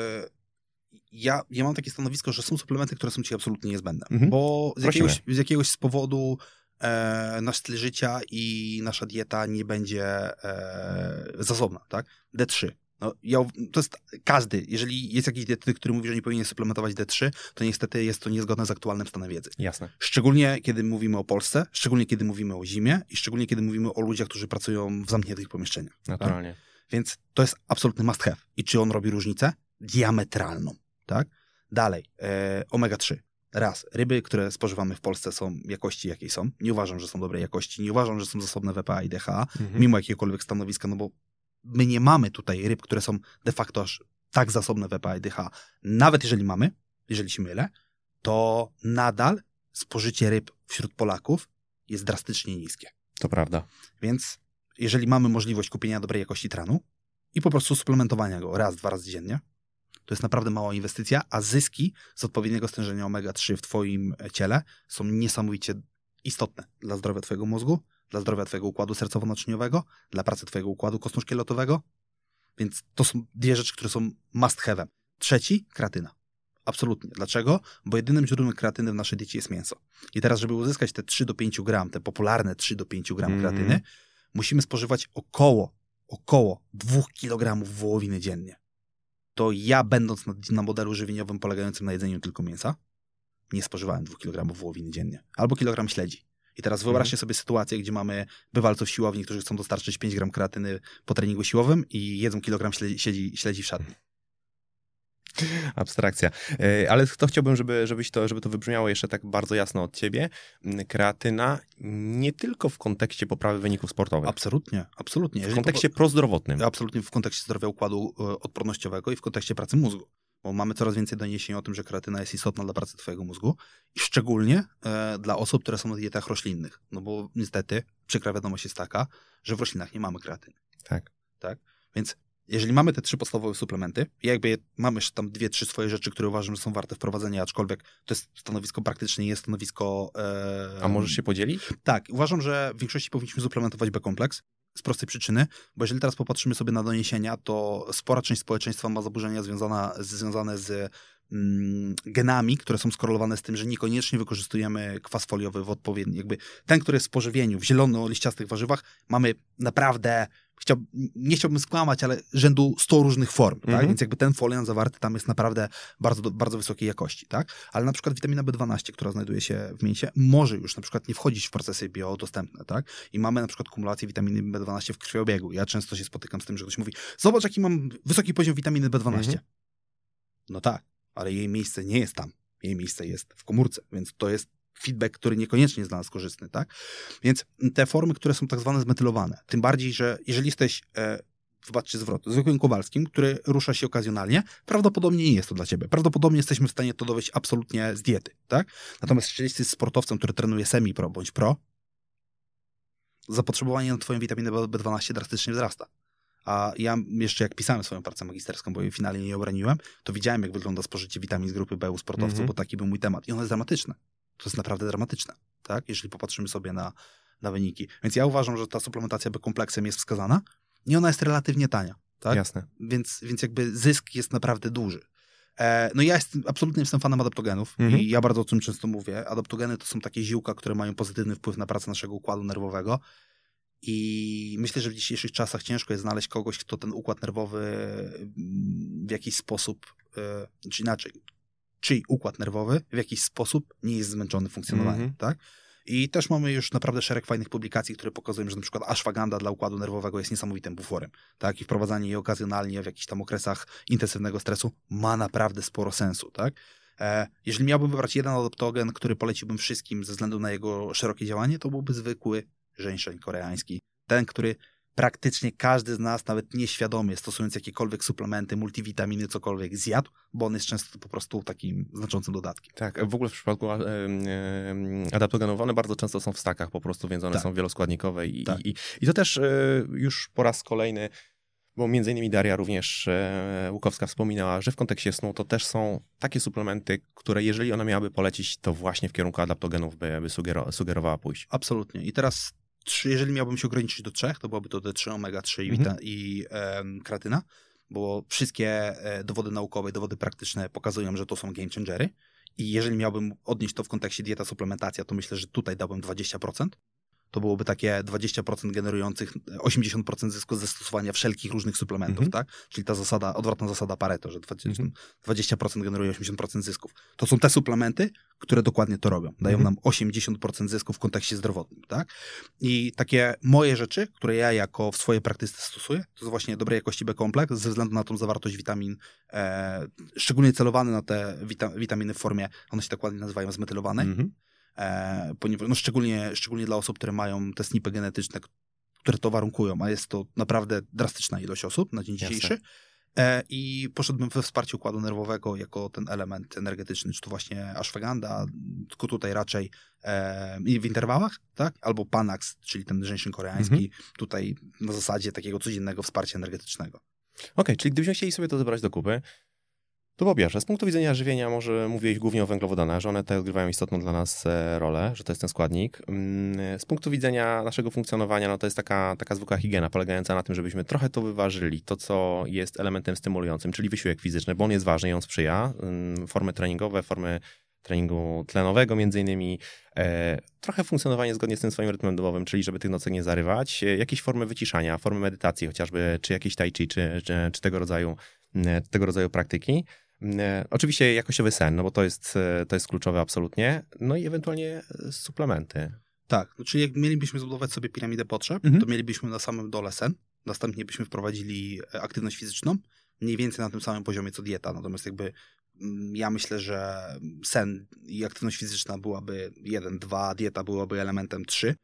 ja, ja mam takie stanowisko, że są suplementy, które są ci absolutnie niezbędne, Mhm. bo z jakiegoś, z jakiegoś z powodu e, nasz styl życia i nasza dieta nie będzie e, zasobna, tak? D3. No, ja, to jest każdy, jeżeli jest jakiś dietetyk, który mówi, że nie powinien suplementować D3, to niestety jest to niezgodne z aktualnym stanem wiedzy. Jasne. Szczególnie kiedy mówimy o Polsce, szczególnie kiedy mówimy o zimie i szczególnie kiedy mówimy o ludziach, którzy pracują w zamkniętych pomieszczeniach. Naturalnie. Więc to jest absolutny must have. I czy on robi różnicę? Diametralną, tak? Dalej, e, omega-3. Raz, ryby, które spożywamy w Polsce są jakości, jakiej są. Nie uważam, że są dobrej jakości. Nie uważam, że są zasobne w EPA i DHA, Mhm. mimo jakiegokolwiek stanowiska, no bo my nie mamy tutaj ryb, które są de facto aż tak zasobne w EPA i DHA. Nawet jeżeli mamy, jeżeli się mylę, to nadal spożycie ryb wśród Polaków jest drastycznie niskie. To prawda. Więc jeżeli mamy możliwość kupienia dobrej jakości tranu i po prostu suplementowania go raz, dwa razy dziennie, to jest naprawdę mała inwestycja, a zyski z odpowiedniego stężenia omega-3 w twoim ciele są niesamowicie istotne dla zdrowia twojego mózgu, dla zdrowia twojego układu sercowo-naczyniowego, dla pracy twojego układu kostno-szkieletowego. Więc to są dwie rzeczy, które są must have'em. Trzeci, kreatyna. Absolutnie. Dlaczego? Bo jedynym źródłem kreatyny w naszej diecie jest mięso. I teraz, żeby uzyskać te 3 do 5 gram, te popularne 3 do 5 gram Mhm. kreatyny, musimy spożywać około, około 2 kg wołowiny dziennie. To ja, będąc na, na modelu żywieniowym polegającym na jedzeniu tylko mięsa, nie spożywałem 2 kg wołowiny dziennie. Albo kilogram śledzi. I teraz wyobraźcie sobie sytuację, gdzie mamy bywalców siłowni, którzy chcą dostarczyć 5 gram kreatyny po treningu siłowym i jedzą kilogram śledzi, śledzi, śledzi w szatni. Abstrakcja. E, Ale to chciałbym, żeby, żebyś to, żeby to wybrzmiało jeszcze tak bardzo jasno od ciebie. M, Kreatyna nie tylko w kontekście poprawy wyników sportowych, Absolutnie, absolutnie. w Jeżeli kontekście prozdrowotnym. absolutnie w kontekście zdrowia układu e, odpornościowego i w kontekście pracy mózgu. Bo mamy coraz więcej doniesień o tym, że kreatyna jest istotna dla pracy twojego mózgu i szczególnie e, dla osób, które są na dietach roślinnych. No bo niestety przykra wiadomość jest taka, że w roślinach nie mamy kreatyny. Tak. Tak? Więc jeżeli mamy te trzy podstawowe suplementy, i jakby mamy jeszcze tam dwie, trzy swoje rzeczy, które uważam, że są warte wprowadzenia, aczkolwiek to jest stanowisko praktycznie, nie jest stanowisko... E, A możesz się podzielić? tak, uważam, że w większości powinniśmy suplementować B-kompleks z prostej przyczyny, bo jeżeli teraz popatrzymy sobie na doniesienia, to spora część społeczeństwa ma zaburzenia związana, związane z mm, genami, które są skorelowane z tym, że niekoniecznie wykorzystujemy kwas foliowy w odpowiedni, jakby ten, który jest w pożywieniu, w zielono-liściastych warzywach, mamy naprawdę, chciał, nie chciałbym skłamać, ale rzędu 100 różnych form, tak? Mhm. Więc jakby ten folian zawarty tam jest naprawdę bardzo, bardzo wysokiej jakości, tak? Ale na przykład witamina B12, która znajduje się w mięsie, może już na przykład nie wchodzić w procesy biodostępne, tak? I mamy na przykład kumulację witaminy B12 w krwiobiegu. Ja często się spotykam z tym, że ktoś mówi, zobacz jaki mam wysoki poziom witaminy B12. Mhm. No tak, ale jej miejsce nie jest tam. Jej miejsce jest w komórce, więc to jest feedback, który niekoniecznie jest dla nas korzystny, tak? Więc te formy, które są tak zwane zmetylowane, tym bardziej, że jeżeli jesteś, e, wybaczcie zwrot, zwykłym Kowalskim, który rusza się okazjonalnie, prawdopodobnie nie jest to dla ciebie. Prawdopodobnie jesteśmy w stanie to dowieść absolutnie z diety, tak? Natomiast jeżeli jesteś sportowcem, który trenuje semi-pro bądź pro, zapotrzebowanie na twoją witaminę B- B12 drastycznie wzrasta. A ja jeszcze jak pisałem swoją pracę magisterską, bo jej finalnie nie obroniłem, to widziałem, jak wygląda spożycie witamin z grupy B u sportowców, Mhm. bo taki był mój temat. I ono jest dramatyczne. To jest naprawdę dramatyczne, tak? Jeżeli popatrzymy sobie na, na wyniki. Więc ja uważam, że ta suplementacja B-kompleksem jest wskazana i ona jest relatywnie tania, tak? Jasne. Więc, więc jakby zysk jest naprawdę duży. E, no ja jestem, absolutnie jestem fanem adaptogenów Mhm. i ja bardzo o tym często mówię. Adaptogeny to są takie ziółka, które mają pozytywny wpływ na pracę naszego układu nerwowego i myślę, że w dzisiejszych czasach ciężko jest znaleźć kogoś, kto ten układ nerwowy w jakiś sposób, e, czy inaczej, czyj układ nerwowy w jakiś sposób nie jest zmęczony funkcjonowaniem, Mhm. tak? I też mamy już naprawdę szereg fajnych publikacji, które pokazują, że na przykład ashwagandha dla układu nerwowego jest niesamowitym buforem. Tak? I wprowadzanie jej okazjonalnie w jakichś tam okresach intensywnego stresu ma naprawdę sporo sensu. Tak? E, jeżeli miałbym wybrać jeden adaptogen, który poleciłbym wszystkim ze względu na jego szerokie działanie, to byłby zwykły żeńszeń koreański. Ten, który praktycznie każdy z nas, nawet nieświadomie, stosując jakiekolwiek suplementy, multivitaminy, cokolwiek, zjadł, bo on jest często po prostu takim znaczącym dodatkiem. Tak, w ogóle w przypadku adaptogenów one bardzo często są w stakach po prostu, więc one tak. są wieloskładnikowe i, tak. i, i to też e, już po raz kolejny bo między innymi Daria również e, Łukowska wspominała, że w kontekście snu to też są takie suplementy, które jeżeli ona miałaby polecić, to właśnie w kierunku adaptogenów by, by sugerowała pójść. Absolutnie. I teraz trzy, jeżeli miałbym się ograniczyć do trzech, to byłoby to D3, omega-3 mhm. i kreatyna, bo wszystkie e, dowody naukowe, dowody praktyczne pokazują, że to są game changery. I jeżeli miałbym odnieść to w kontekście dieta, suplementacja, to myślę, że tutaj dałbym 20% to byłoby takie 20% generujących 80% zysku ze stosowania wszelkich różnych suplementów, -hmm. tak? Czyli ta zasada, odwrotna zasada Pareto, że 20%, mm -hmm. generuje 80% zysków. To są te suplementy, które dokładnie to robią. Dają -hmm. nam 80% zysków w kontekście zdrowotnym, tak? I takie moje rzeczy, które ja jako w swojej praktyce stosuję, to jest właśnie dobrej jakości B-kompleks ze względu na tą zawartość witamin, e, szczególnie celowany na te wita witaminy w formie, one się tak ładnie nazywają, zmetylowanej, mhm ponieważ, no szczególnie, szczególnie dla osób, które mają te snipy genetyczne, które to warunkują, a jest to naprawdę drastyczna ilość osób na dzień dzisiejszy. E, I poszedłbym we wsparcie układu nerwowego jako ten element energetyczny, czy to właśnie ashwagandha, tylko tutaj raczej e, w interwałach, tak? Albo Panax, czyli ten żeńszyn koreański, mhm. tutaj na zasadzie takiego codziennego wsparcia energetycznego. Okej, okay, czyli gdybyśmy chcieli sobie to zebrać do kupy, to po pierwsze, z punktu widzenia żywienia może mówić głównie o węglowodanach, że one tutaj odgrywają istotną dla nas e, rolę, że to jest ten składnik. Mm, z punktu widzenia naszego funkcjonowania, no to jest taka, taka zwykła higiena polegająca na tym, żebyśmy trochę to wyważyli, to co jest elementem stymulującym, czyli wysiłek fizyczny, bo on jest ważny i on sprzyja. Mm, formy treningowe, formy treningu tlenowego między innymi, e, trochę funkcjonowanie zgodnie z tym swoim rytmem dobowym, czyli żeby tych nocek nie zarywać, e, jakieś formy wyciszania, formy medytacji chociażby, czy jakieś tai chi, czy, czy, czy tego rodzaju mm, tego rodzaju praktyki. E, oczywiście jakościowy sen, no bo to jest, e, to jest kluczowe absolutnie. No i ewentualnie e, suplementy. Tak, czyli jak mielibyśmy zbudować sobie piramidę potrzeb, mhm. to mielibyśmy na samym dole sen, następnie byśmy wprowadzili aktywność fizyczną, mniej więcej na tym samym poziomie co dieta. Natomiast jakby mm, ja myślę, że sen i aktywność fizyczna byłaby 1, 2, dieta byłaby elementem 3.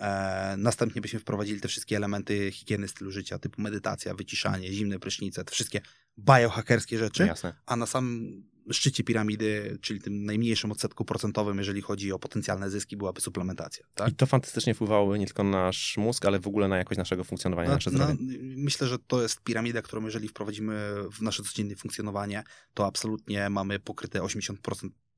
E, następnie byśmy wprowadzili te wszystkie elementy higieny stylu życia, typu medytacja, wyciszanie, zimne prysznice, te wszystkie biohackerskie rzeczy, Jasne. a na samym szczycie piramidy, czyli tym najmniejszym odsetku procentowym, jeżeli chodzi o potencjalne zyski, byłaby suplementacja. Tak? I to fantastycznie wpływałoby nie tylko na nasz mózg, ale w ogóle na jakość naszego funkcjonowania, na, nasze zdrowie. Na, myślę, że to jest piramida, którą jeżeli wprowadzimy w nasze codzienne funkcjonowanie, to absolutnie mamy pokryte 80%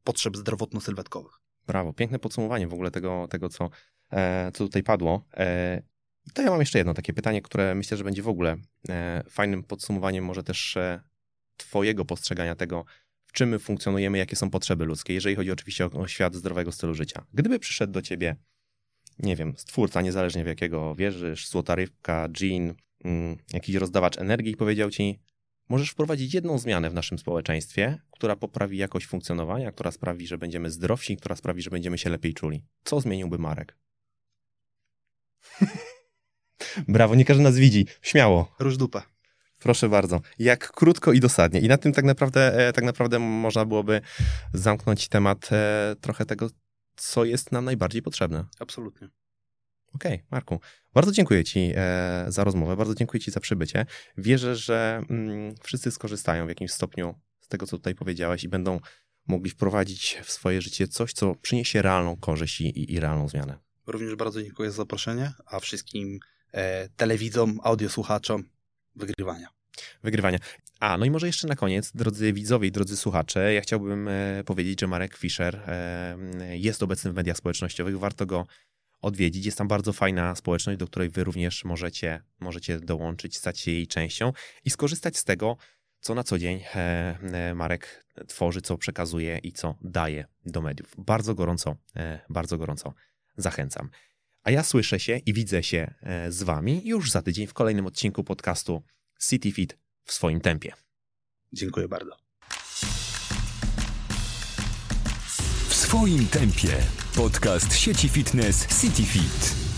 potrzeb zdrowotno-sylwetkowych. Brawo, piękne podsumowanie w ogóle tego, tego co, e, co tutaj padło. E, to ja mam jeszcze jedno takie pytanie, które myślę, że będzie w ogóle e, fajnym podsumowaniem może też twojego postrzegania tego, w czym my funkcjonujemy, jakie są potrzeby ludzkie, jeżeli chodzi oczywiście o, świat zdrowego stylu życia. Gdyby przyszedł do ciebie, nie wiem, stwórca, niezależnie w jakiego wierzysz, złota rybka, jean, mm, jakiś rozdawacz energii i powiedział ci, możesz wprowadzić jedną zmianę w naszym społeczeństwie, która poprawi jakość funkcjonowania, która sprawi, że będziemy zdrowsi, która sprawi, że będziemy się lepiej czuli. Co zmieniłby Marek? Brawo, nie każdy nas widzi. Śmiało. Róż dupę. Proszę bardzo. Jak krótko i dosadnie. I na tym tak naprawdę, e, tak naprawdę można byłoby zamknąć temat e, trochę tego, co jest nam najbardziej potrzebne. Absolutnie. Okej, okay, Marku. Bardzo dziękuję Ci e, za rozmowę, bardzo dziękuję Ci za przybycie. Wierzę, że mm, wszyscy skorzystają w jakimś stopniu z tego, co tutaj powiedziałeś i będą mogli wprowadzić w swoje życie coś, co przyniesie realną korzyść i, i realną zmianę. Również bardzo dziękuję za zaproszenie, a wszystkim e, telewidzom, audiosłuchaczom wygrywania. Wygrywania. A, no i może jeszcze na koniec, drodzy widzowie i drodzy słuchacze, ja chciałbym e, powiedzieć, że Marek Fischer e, jest obecny w mediach społecznościowych, warto go odwiedzić. Jest tam bardzo fajna społeczność, do której wy również możecie, możecie dołączyć, stać się jej częścią i skorzystać z tego, co na co dzień e, e, Marek tworzy, co przekazuje i co daje do mediów. Bardzo gorąco, e, bardzo gorąco zachęcam. A ja słyszę się i widzę się z Wami już za tydzień w kolejnym odcinku podcastu CityFit w swoim tempie. Dziękuję bardzo Twoim tempie. Podcast sieci fitness CityFit.